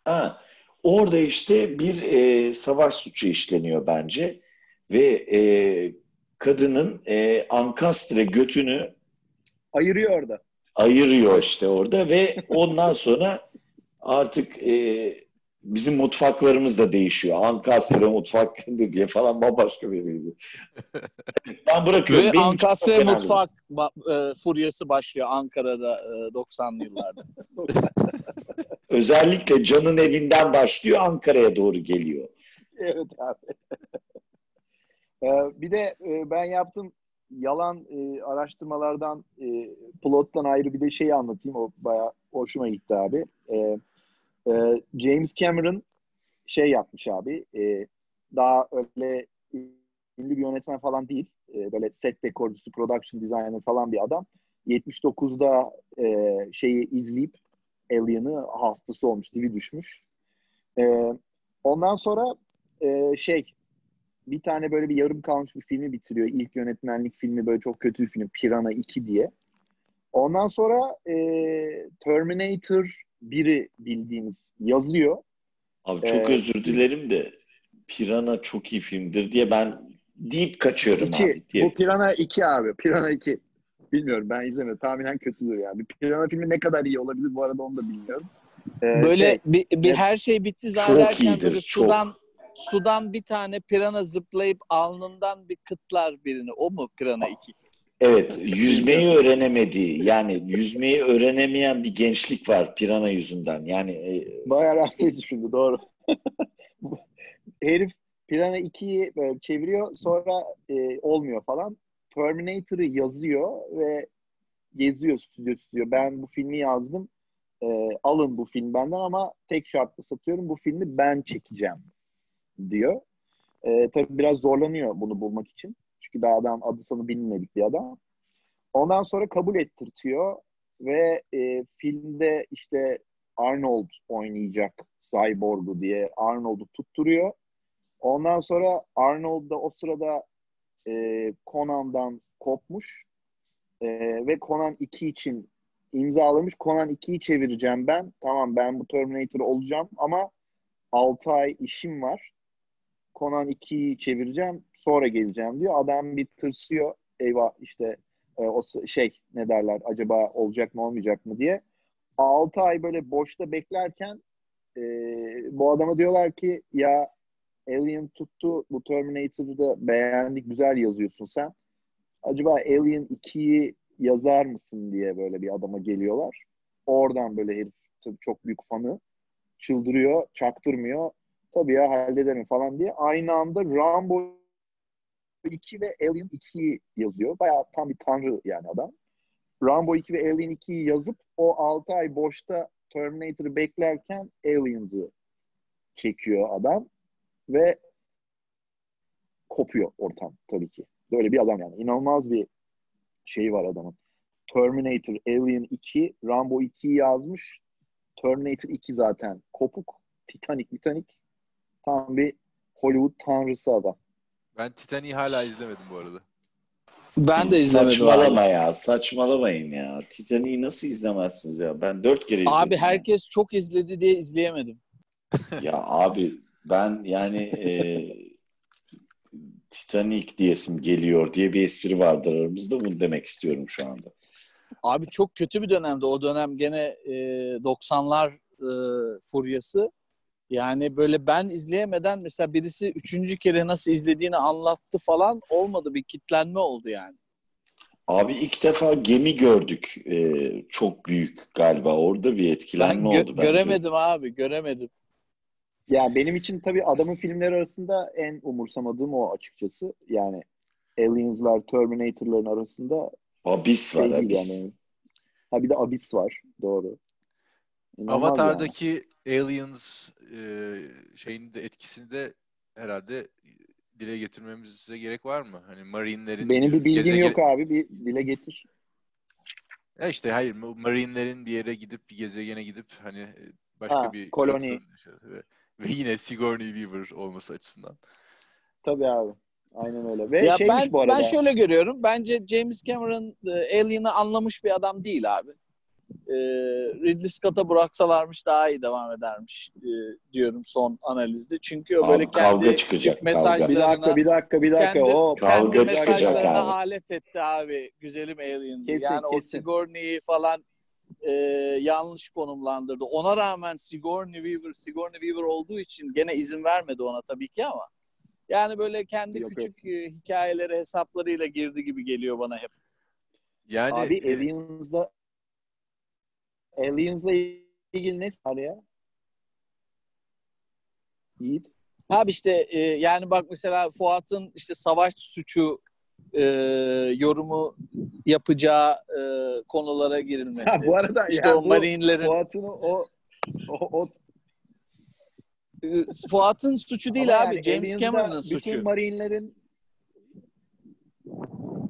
Ha, orada işte bir e, savaş suçu işleniyor bence ve e, kadının e, ankastre götünü
Ayırıyor orada.
ayırıyor işte orada ve ondan sonra artık e, bizim mutfaklarımız da değişiyor. Ankastre mutfak diye falan bambaşka bir şeydi. (laughs) Ben bırakıyorum.
Ve
Benim
Ankastre mutfak ba- e, furyası başlıyor Ankara'da e, 90'lı yıllarda. (laughs)
Özellikle Can'ın evinden başlıyor Ankara'ya doğru geliyor.
Evet abi. (laughs) Ee, bir de e, ben yaptığım yalan e, araştırmalardan e, plottan ayrı bir de şeyi anlatayım. O bayağı hoşuma gitti abi. E, e, James Cameron şey yapmış abi. daha öyle ünlü bir yönetmen falan değil. Böyle set dekorcusu, production designer falan bir adam. 79'da e, şeyi izleyip Alien'ı hastası olmuş, dibi düşmüş. E, ondan sonra e, şey bir tane böyle bir yarım kalmış bir filmi bitiriyor. İlk yönetmenlik filmi böyle çok kötü bir film. Piranha 2 diye. Ondan sonra e, Terminator 1'i bildiğimiz yazıyor.
Abi çok
Ee,
özür dilerim de Pirana çok iyi filmdir diye ben deyip kaçıyorum
2.
abi. Diye.
Bu Piranha 2 abi. Piranha 2. Bilmiyorum ben izlemedim. Tahminen kötüdür yani. Bir Piranha filmi ne kadar iyi olabilir bu arada onu da bilmiyorum. Ee,
Böyle
şey,
bir, bir her şey bitti zannederken
iyidir,
böyle
çok.
sudan sudan bir tane pirana zıplayıp alnından bir kıtlar birini. O mu pirana 2?
Evet, yüzmeyi öğrenemediği, yani yüzmeyi öğrenemeyen bir gençlik var Pirana yüzünden. Yani e,
Bayağı rahatsız edici şimdi doğru. (laughs) Herif Piranha 2'yi böyle çeviriyor sonra e, olmuyor falan. Terminator'ı yazıyor ve geziyor stüdyo stüdyo. Ben bu filmi yazdım. E, alın bu film benden ama tek şartla satıyorum. Bu filmi ben çekeceğim diyor. E, tabii biraz zorlanıyor bunu bulmak için. Çünkü daha adam adı sanı bilinmedik bir adam. Ondan sonra kabul ettirtiyor ve e, filmde işte Arnold oynayacak Cyborg'u diye Arnold'u tutturuyor. Ondan sonra Arnold da o sırada e, Conan'dan kopmuş E, ve Conan 2 için imzalamış. Conan 2'yi çevireceğim ben. Tamam ben bu Terminator olacağım ama 6 ay işim var. Conan 2'yi çevireceğim sonra geleceğim diyor. Adam bir tırsıyor. Eyvah işte e, o şey ne derler acaba olacak mı olmayacak mı diye. 6 ay böyle boşta beklerken e, bu adama diyorlar ki ya Alien tuttu bu Terminator'ı da beğendik güzel yazıyorsun sen. Acaba Alien 2'yi yazar mısın diye böyle bir adama geliyorlar. Oradan böyle herif çok büyük fanı çıldırıyor, çaktırmıyor. Tabii ya hallederim falan diye. Aynı anda Rambo 2 ve Alien 2'yi yazıyor. Bayağı tam bir tanrı yani adam. Rambo 2 ve Alien 2'yi yazıp o 6 ay boşta Terminator'ı beklerken Aliens'ı çekiyor adam ve kopuyor ortam tabii ki. Böyle bir adam yani. İnanılmaz bir şey var adamın. Terminator, Alien 2, Rambo 2'yi yazmış. Terminator 2 zaten kopuk. Titanic, Titanic. Tam bir Hollywood tanrısı adam.
Ben Titanic'i hala izlemedim bu arada.
Ben de izlemedim
saçmalama
abi.
ya, saçmalamayın ya. Titanic'i nasıl izlemezsiniz ya? Ben dört kere izledim.
Abi
ya.
herkes çok izledi diye izleyemedim.
Ya abi ben yani e, Titanic diyesim geliyor diye bir espri vardır aramızda. Bunu demek istiyorum şu anda.
Abi çok kötü bir dönemde. O dönem gene e, 90'lar e, furyası. Yani böyle ben izleyemeden mesela birisi üçüncü kere nasıl izlediğini anlattı falan olmadı. Bir kitlenme oldu yani.
Abi ilk defa gemi gördük. Ee, çok büyük galiba. Orada bir
Ben
etkilenme
gö-
oldu bence.
göremedim abi göremedim.
Ya benim için tabii adamın filmleri arasında en umursamadığım o açıkçası. Yani Aliens'lar, Terminator'ların arasında
Abyss var
şey
Abyss.
yani. Ha bir de Abyss var. Doğru. İnanılmaz
Avatar'daki Aliens e, şeyin de etkisini de herhalde dile getirmemize gerek var mı? Hani Marine'lerin
yani. Benim bir bilgim
gezegen-
yok abi. Bir dile getir.
Ya işte hayır Marine'lerin bir yere gidip bir gezegene gidip hani e, başka
Ha,
bir
koloni.
yaşadığı ve, yine Sigourney Weaver olması açısından.
Tabii abi. Aynen öyle. Ve
Ya
şeymiş
ben
bu arada.
ben şöyle görüyorum. Bence James Cameron e, Alien'ı anlamış bir adam değil abi. E, Ridley Scott'a bıraksalarmış daha iyi devam edermiş e, diyorum son analizde. Çünkü o
Abi
böyle
kavga
kendi
çıkacak,
küçük
kavga.
bir dakika,
mesajlarına
bir dakika, bir dakika.
kendi,
o
Kavga
kendi
çıkacak
mesajlarına
abi.
alet etti abi güzelim Aliens'ı.
Kesin,
yani o
kesin.
Sigourney'i falan e, yanlış konumlandırdı. Ona rağmen Sigourney Weaver, Sigourney Weaver olduğu için gene izin vermedi ona tabii ki ama yani böyle kendi
Yok,
küçük e, hikayeleri hesaplarıyla girdi gibi geliyor bana hep.
Yani
Abi
e,
Aliens'da Aliens'la ilgili ne var ya? Yiğit.
Abi işte e, yani bak mesela Fuat'ın işte savaş suçu e, yorumu yapacağı e, konulara girilmesi.
Ha, bu arada
işte
ya
o
bu
Marine'lerin
Fuat'ın o o, o
e, Fuat'ın suçu değil
Ama
abi.
yani
James Cameron'ın
Bütün
suçu.
Marine'lerin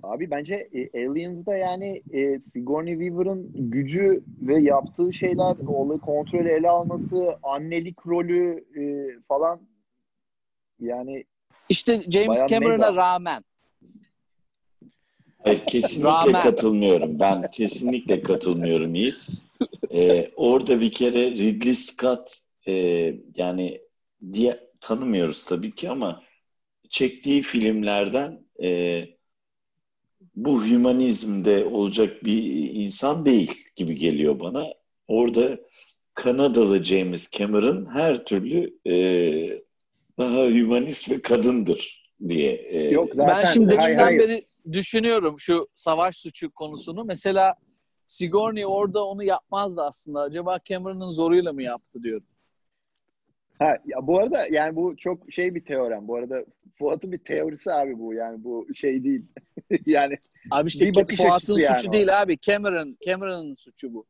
Abi bence e, Aliens'da yani e, Sigourney Weaver'ın gücü ve yaptığı şeyler, olayı kontrolü ele alması, annelik rolü e, falan yani
İşte James Cameron'a
mega.
rağmen.
Hayır, kesinlikle
Rağmen.
katılmıyorum. Ben kesinlikle katılmıyorum Yiğit. Ee, orada bir kere Ridley Scott e, yani diye tanımıyoruz tabii ki ama çektiği filmlerden e, bu hümanizmde olacak bir insan değil gibi geliyor bana. Orada Kanadalı James Cameron her türlü e, daha hümanist ve kadındır diye. e,
yok zaten
ben şimdi
hayır, hayır.
beri düşünüyorum şu savaş suçu konusunu. Mesela Sigourney orada onu yapmazdı aslında. Acaba Cameron'ın zoruyla mı yaptı diyorum.
Ha, ya bu arada yani bu çok şey bir teorem. Bu arada Fuat'ın bir teorisi abi bu. Yani bu şey değil. (laughs) yani
Abi işte
Bir bakış
Fuat'ın
yani
suçu
o.
değil abi. Cameron, Cameron'ın suçu bu.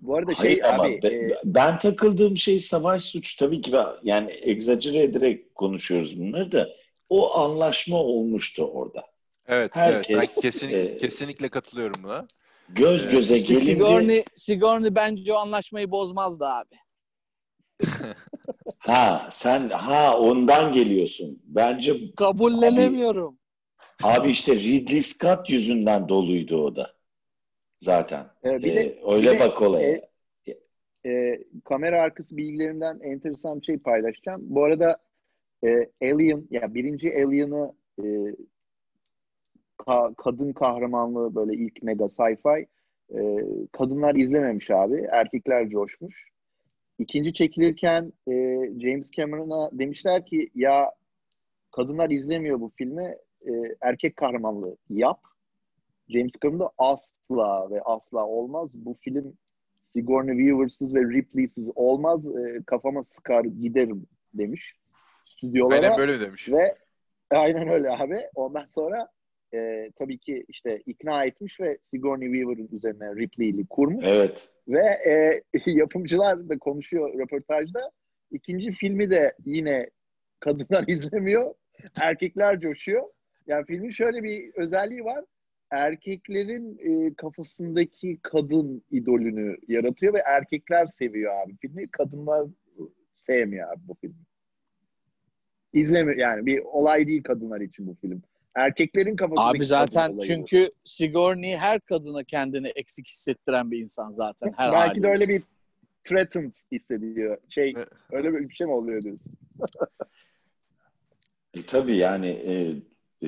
bu arada
Hayır
şey
ama
abi
be-
e,
ben takıldığım şey savaş suç tabii ki ben- yani egzajere ederek konuşuyoruz bunları da o anlaşma olmuştu orada.
Evet,
herkes,
evet ben kesin,
e,
kesinlikle katılıyorum buna.
Göz
Evet.
göze
İşte
gelince
Sigourney, Sigourney bence o anlaşmayı bozmazdı abi.
ha sen ha ondan geliyorsun. Bence
Kabullenemiyorum.
abi işte Ridley Scott yüzünden doluydu o da. Zaten.
e, bir
Ee,
de
öyle
bir de,
bak olaya.
e, kamera arkası bilgilerimden enteresan bir şey paylaşacağım. Bu arada e, Alien, ya birinci Alien'ı e, ka- kadın kahramanlığı böyle ilk mega sci-fi e, kadınlar izlememiş abi. Erkekler coşmuş. İkinci çekilirken e, James Cameron'a demişler ki ya kadınlar izlemiyor bu filmi e, erkek kahramanlığı yap. James Cameron da asla ve asla olmaz. Bu film Sigourney Weaver'sız ve Ripley'siz olmaz. E, kafama sıkar giderim demiş stüdyolara.
Aynen böyle demiş.
Ve aynen öyle abi. Ondan sonra e, tabii ki işte ikna etmiş ve Sigourney Weaver'ın üzerine Ripley'li kurmuş.
Evet.
Ve e, (laughs) yapımcılar da konuşuyor röportajda. İkinci filmi de yine kadınlar (laughs) izlemiyor. Erkekler coşuyor. Yani filmin şöyle bir özelliği var. Erkeklerin e, kafasındaki kadın idolünü yaratıyor ve erkekler seviyor abi filmi. Kadınlar sevmiyor abi bu filmi. İzlemiyor yani bir olay değil kadınlar için bu film. Erkeklerin kafasındaki
Abi zaten
kadın olayı bu.
çünkü Sigourney her kadına kendini eksik hissettiren bir insan zaten her
Belki
haliyle.
de öyle bir threatened hissediyor. Şey öyle bir şey mi oluyor diyorsun?
E, tabii yani e,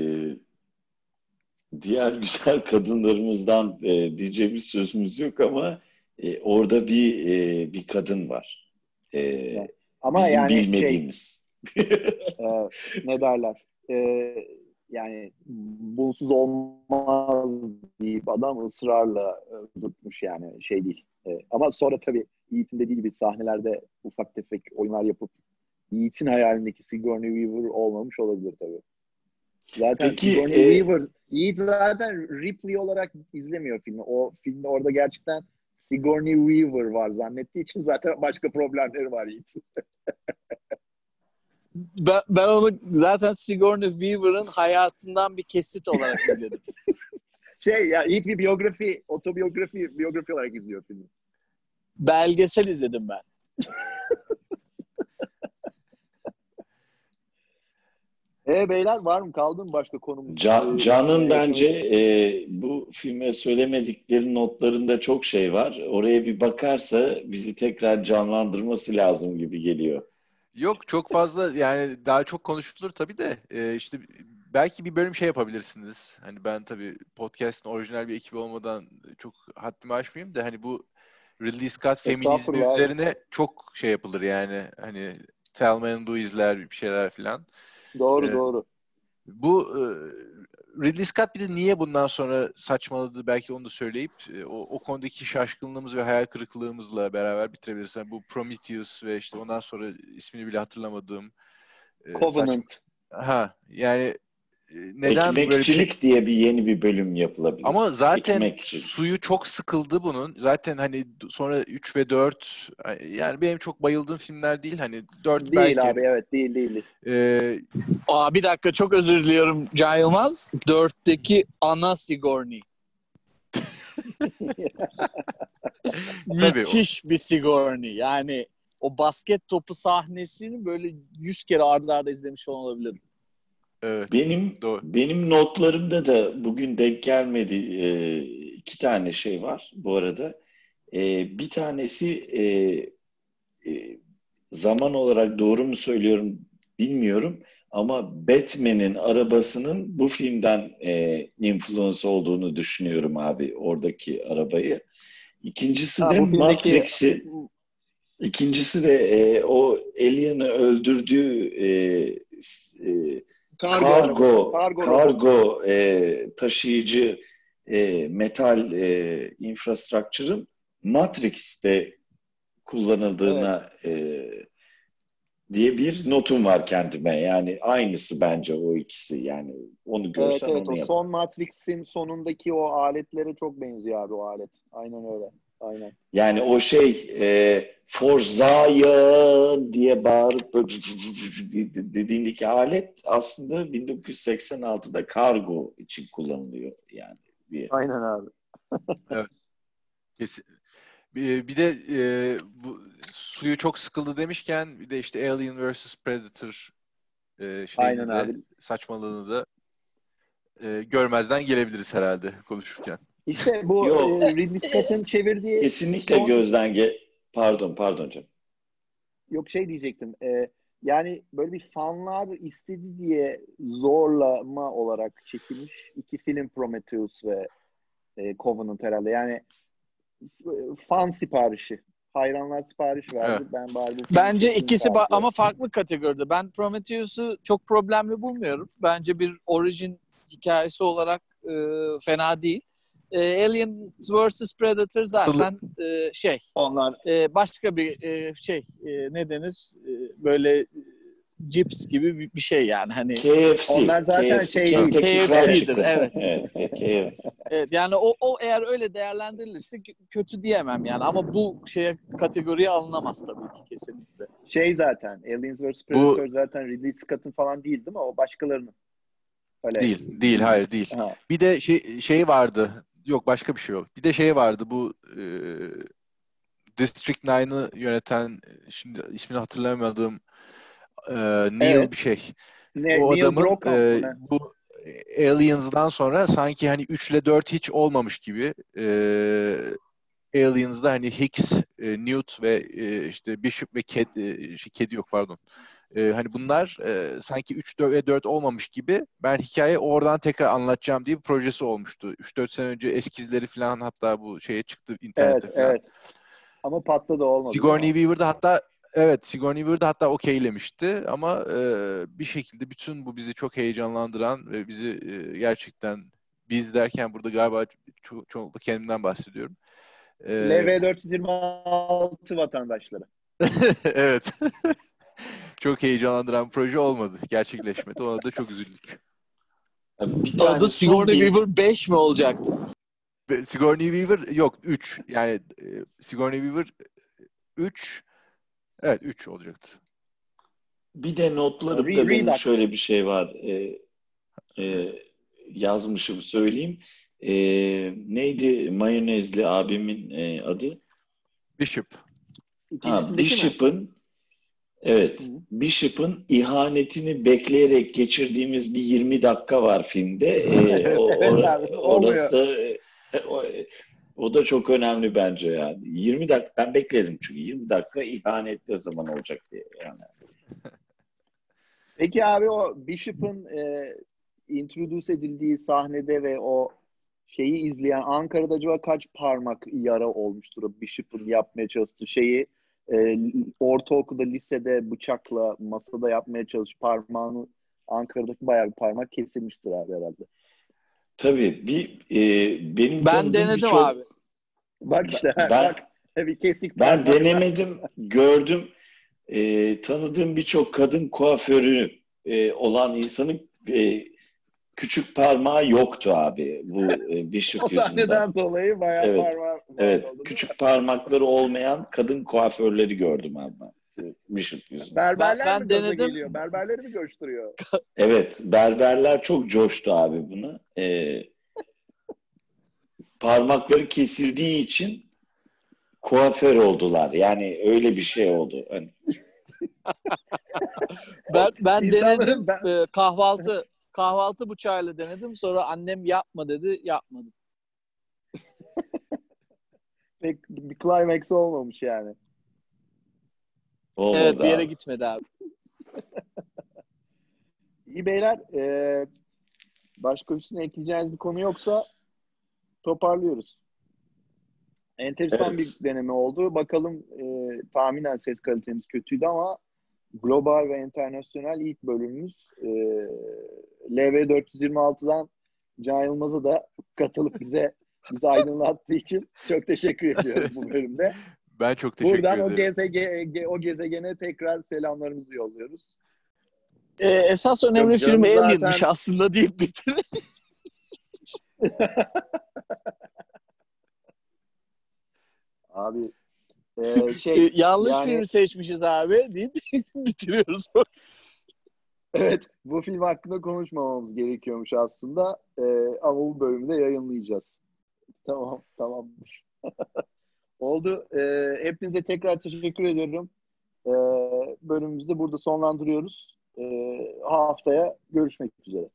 e, diğer (laughs) güzel kadınlarımızdan e, diyeceğimiz sözümüz yok ama e, orada bir e, bir kadın var. E,
Ama
bizim
yani şey,
bilmediğimiz. (laughs)
e, ne derler? E, yani bunsuz olmaz deyip adam ısrarla e, tutmuş yani şey değil. E, ama sonra tabii Yiğit'in dediği gibi sahnelerde ufak tefek oyunlar yapıp Yiğit'in hayalindeki Sigourney Weaver olmamış olabilir tabii. Zaten
Peki,
Sigourney
e-
Weaver, Yiğit zaten Ripley olarak izlemiyor filmi. O filmde orada gerçekten Sigourney Weaver var zannettiği için zaten başka problemleri var Yiğit'in. (laughs)
Ben, ben onu zaten Sigourney Weaver'ın hayatından bir kesit olarak (laughs) izledim.
Şey ya Yiğit bir biyografi, otobiyografi, biyografi olarak izliyor filmi.
Belgesel izledim ben. (laughs)
E beyler var mı kaldı mı başka konumuz?
Can, Can'ın
e,
bence e, bu filme söylemedikleri notlarında çok şey var. Oraya bir bakarsa bizi tekrar canlandırması lazım gibi geliyor.
Yok çok fazla yani daha çok konuşulur tabii de e, işte belki bir bölüm şey yapabilirsiniz. Hani ben tabii podcast'ın orijinal bir ekibi olmadan çok haddimi aşmayayım da hani bu Ridley Scott feminizmi
Estağfurullah abi.
üzerine çok şey yapılır yani hani Thelma and Louise'ler bir şeyler filan.
Doğru
e,
doğru.
Bu e, Ridley Scott bir de niye bundan sonra saçmaladı belki onu da söyleyip e, o, o konudaki şaşkınlığımız ve hayal kırıklığımızla beraber bitirebiliriz. Yani bu Prometheus ve işte ondan sonra ismini bile hatırlamadığım e,
Covenant.
saçma- Ha yani e, neden böyle bir?
Ekmekçilik diye bir yeni bir bölüm yapılabilir.
Ama zaten
Ekmekçilik.
suyu çok sıkıldı bunun. Zaten hani sonra 3 ve 4 yani benim çok bayıldığım filmler değil. Hani 4
Değil
belki.
abi evet değil değil. değil.
E,
Aa bir dakika çok özür diliyorum Can Yılmaz. Dörtteki ana Sigourney. (laughs) Müthiş bir Sigourney. Yani o basket topu sahnesini böyle 100 kere ardı arda izlemiş olabilirim.
Evet,
Benim
doğru.
benim notlarımda da bugün denk gelmedi e, iki tane şey var bu arada. E, bir tanesi e, e, zaman olarak doğru mu söylüyorum bilmiyorum ama Batman'in arabasının bu filmden e, influence olduğunu düşünüyorum abi oradaki arabayı. İkincisi
Ha,
de Matrix'i ikincisi de e, o Alien'ı öldürdüğü e, e,
Kargo.
kargo
Kargo
kargo, e, taşıyıcı e, metal e, infrastructure'ın Matrix'te kullanıldığına e, diye bir notum var kendime. Yani aynısı bence o ikisi. Yani onu
Evet
görsen
evet
onu
o
yap.
son Matrix'in sonundaki o aletlere çok benziyor abi o alet. Aynen öyle. Aynen.
Yani o şey e, For Zion diye bağırıp dediğindeki alet aslında 1986'da kargo için kullanılıyor yani diye.
Aynen abi. (laughs)
Kesin. Bir, bir de e, bu suyu çok sıkıldı demişken bir de işte Alien vs Predator e, şeyini
Aynen
de,
abi.
saçmalığını da e, görmezden gelebiliriz herhalde konuşurken.
İşte bu
Yok.
e, Ridley Scott'ın çevirdiği
Kesinlikle
son-
gözden ge pardon pardon canım.
yok şey diyecektim. E, yani böyle bir fanlar istedi diye zorlama olarak çekilmiş iki film Prometheus ve e, Covenant herhalde. Yani e, fan siparişi. Hayranlar sipariş verdi.
Evet.
Ben bari
Bence ikisi ba- ama farklı kategoride. Ben Prometheus'u çok problemli bulmuyorum. Bence bir orijin hikayesi olarak e, fena değil. E, Alien vs Predator zaten e, şey
onlar
e, başka bir e, şey e, ne denir E, böyle cips gibi bir, bir şey yani hani
KFC.
Onlar zaten
KFC,
şey
KFC'dir, evet.
evet. KFC.
evet, yani o, o eğer öyle değerlendirilirse kö- kötü diyemem yani ama bu şeye kategoriye alınamaz tabii ki kesinlikle.
şey zaten Aliens vs Predator zaten Ridley Scott'ın falan değil değil mi? O başkalarının. Öyle.
Değil, değil, hayır değil.
Ha.
Bir de şey, şey vardı. Yok başka bir şey yok. Bir de şey vardı bu e, District 9'ı yöneten şimdi ismini hatırlayamadığım e, Neil
Evet.
bir şey.
Ne,
o
Neil
adamın e,
ne?
bu Aliens'dan sonra sanki hani 3 ile 4 hiç olmamış gibi e, Aliens'da hani Hicks, e, Newt ve e, işte Bishop ve Ked, e, şey, Kedi yok pardon. Ee, hani bunlar e, sanki 3 ve 4 olmamış gibi ben hikaye oradan tekrar anlatacağım diye bir projesi olmuştu. 3-4 sene önce eskizleri falan hatta bu şeye çıktı internette
Evet,
falan.
evet. Ama patladı olmadı.
Sigourney Weaver'da hatta evet Sigourney Weaver'da hatta okeylemişti ama e, bir şekilde bütün bu bizi çok heyecanlandıran ve bizi e, gerçekten biz derken burada galiba ço- çoğunlukla kendimden bahsediyorum. E,
LV426 vatandaşları. (laughs)
evet. Çok heyecanlandıran proje olmadı. Gerçekleşmedi. Ona da çok üzüldük.
Bir tane
Adı Sigourney
bir-
Weaver 5 mi olacaktı?
Sigourney Weaver yok 3. Yani e, Sigourney Weaver 3 evet 3 olacaktı.
Bir de notlarımda
Re-
benim şöyle bir şey var. Ee, e, yazmışım söyleyeyim. Ee, neydi mayonezli abimin e, adı?
Bishop.
Ha? Bishop'ın evet. Bishop'ın ihanetini bekleyerek geçirdiğimiz bir 20 dakika var filmde. (laughs) Ee, o,
Evet
ora-
abi, olmuyor.
orası da e, o, o da çok önemli bence yani. 20 dakika ben bekledim çünkü 20 dakika ihanet ne zaman olacak diye yani. (laughs)
Peki abi o Bishop'ın e, introduce edildiği sahnede ve o şeyi izleyen Ankara'da acaba kaç parmak yara olmuştur o Bishop'ın yapmaya çalıştığı şeyi e, ortaokulda, lisede bıçakla masada yapmaya çalışıp parmağını Ankara'daki bayağı bir parmak kesilmiştir abi herhalde.
Tabii bir e, benim
Ben denedim
birçok-
abi.
Bak işte
Ben- (laughs)
bak bir kesik
Ben
parmak.
denemedim, gördüm. Ee, tanıdığım birçok kadın kuaförü e, olan insanın e, küçük parmağı yoktu abi bu (laughs) e,
O
Bishop yüzünden.
sahneden dolayı bayağı
Evet,
parmağı
Evet,
oldu.
küçük parmakları olmayan kadın kuaförleri gördüm abi ben. e, Bishop yüzünden.
Berberler
Ben-
mi
ben denedim.
geliyor? Berberleri mi coşturuyor? (laughs)
Evet, berberler çok coştu abi buna. Ee, parmakları kesildiği için kuaför oldular. Yani öyle bir şey oldu. Hani
Ben, ben
İnsanların-
denedim.
ben-
Ee, kahvaltı kahvaltı bıçağıyla denedim. Sonra annem yapma dedi. Yapmadım. (laughs)
Pek bir climax olmamış yani.
olmadı
Evet bir yere
abi.
gitmedi abi. (laughs)
İyi beyler, e, başka üstüne ekleyeceğiniz bir konu yoksa toparlıyoruz. Enteresan
Evet.
bir deneme oldu. Bakalım e, tahminen ses kalitemiz kötüydü ama global ve internasyonel ilk bölümümüz e, LV426'dan Can Yılmaz'a da katılıp bize bizi aydınlattığı için çok teşekkür ediyorum bu bölümde. (laughs)
Ben çok teşekkür
Buradan o,
ederim.
gezege, o gezegene tekrar selamlarımızı yolluyoruz.
Ee, esas önemli film
zaten-
Alien'miş aslında deyip bitirin. (laughs) (laughs)
Abi e, (laughs) şey
Ee, yanlış
yani-
filmi seçmişiz abi deyip (laughs) bitiriyoruz. (laughs)
Evet, bu film hakkında konuşmamamız gerekiyormuş aslında. Ee, ama bu bölümü de yayınlayacağız. Tamam, tamamdır. Oldu. Ee, hepinize tekrar teşekkür ediyorum. Ee, bölümümüzü de burada sonlandırıyoruz. Ee, haftaya görüşmek üzere.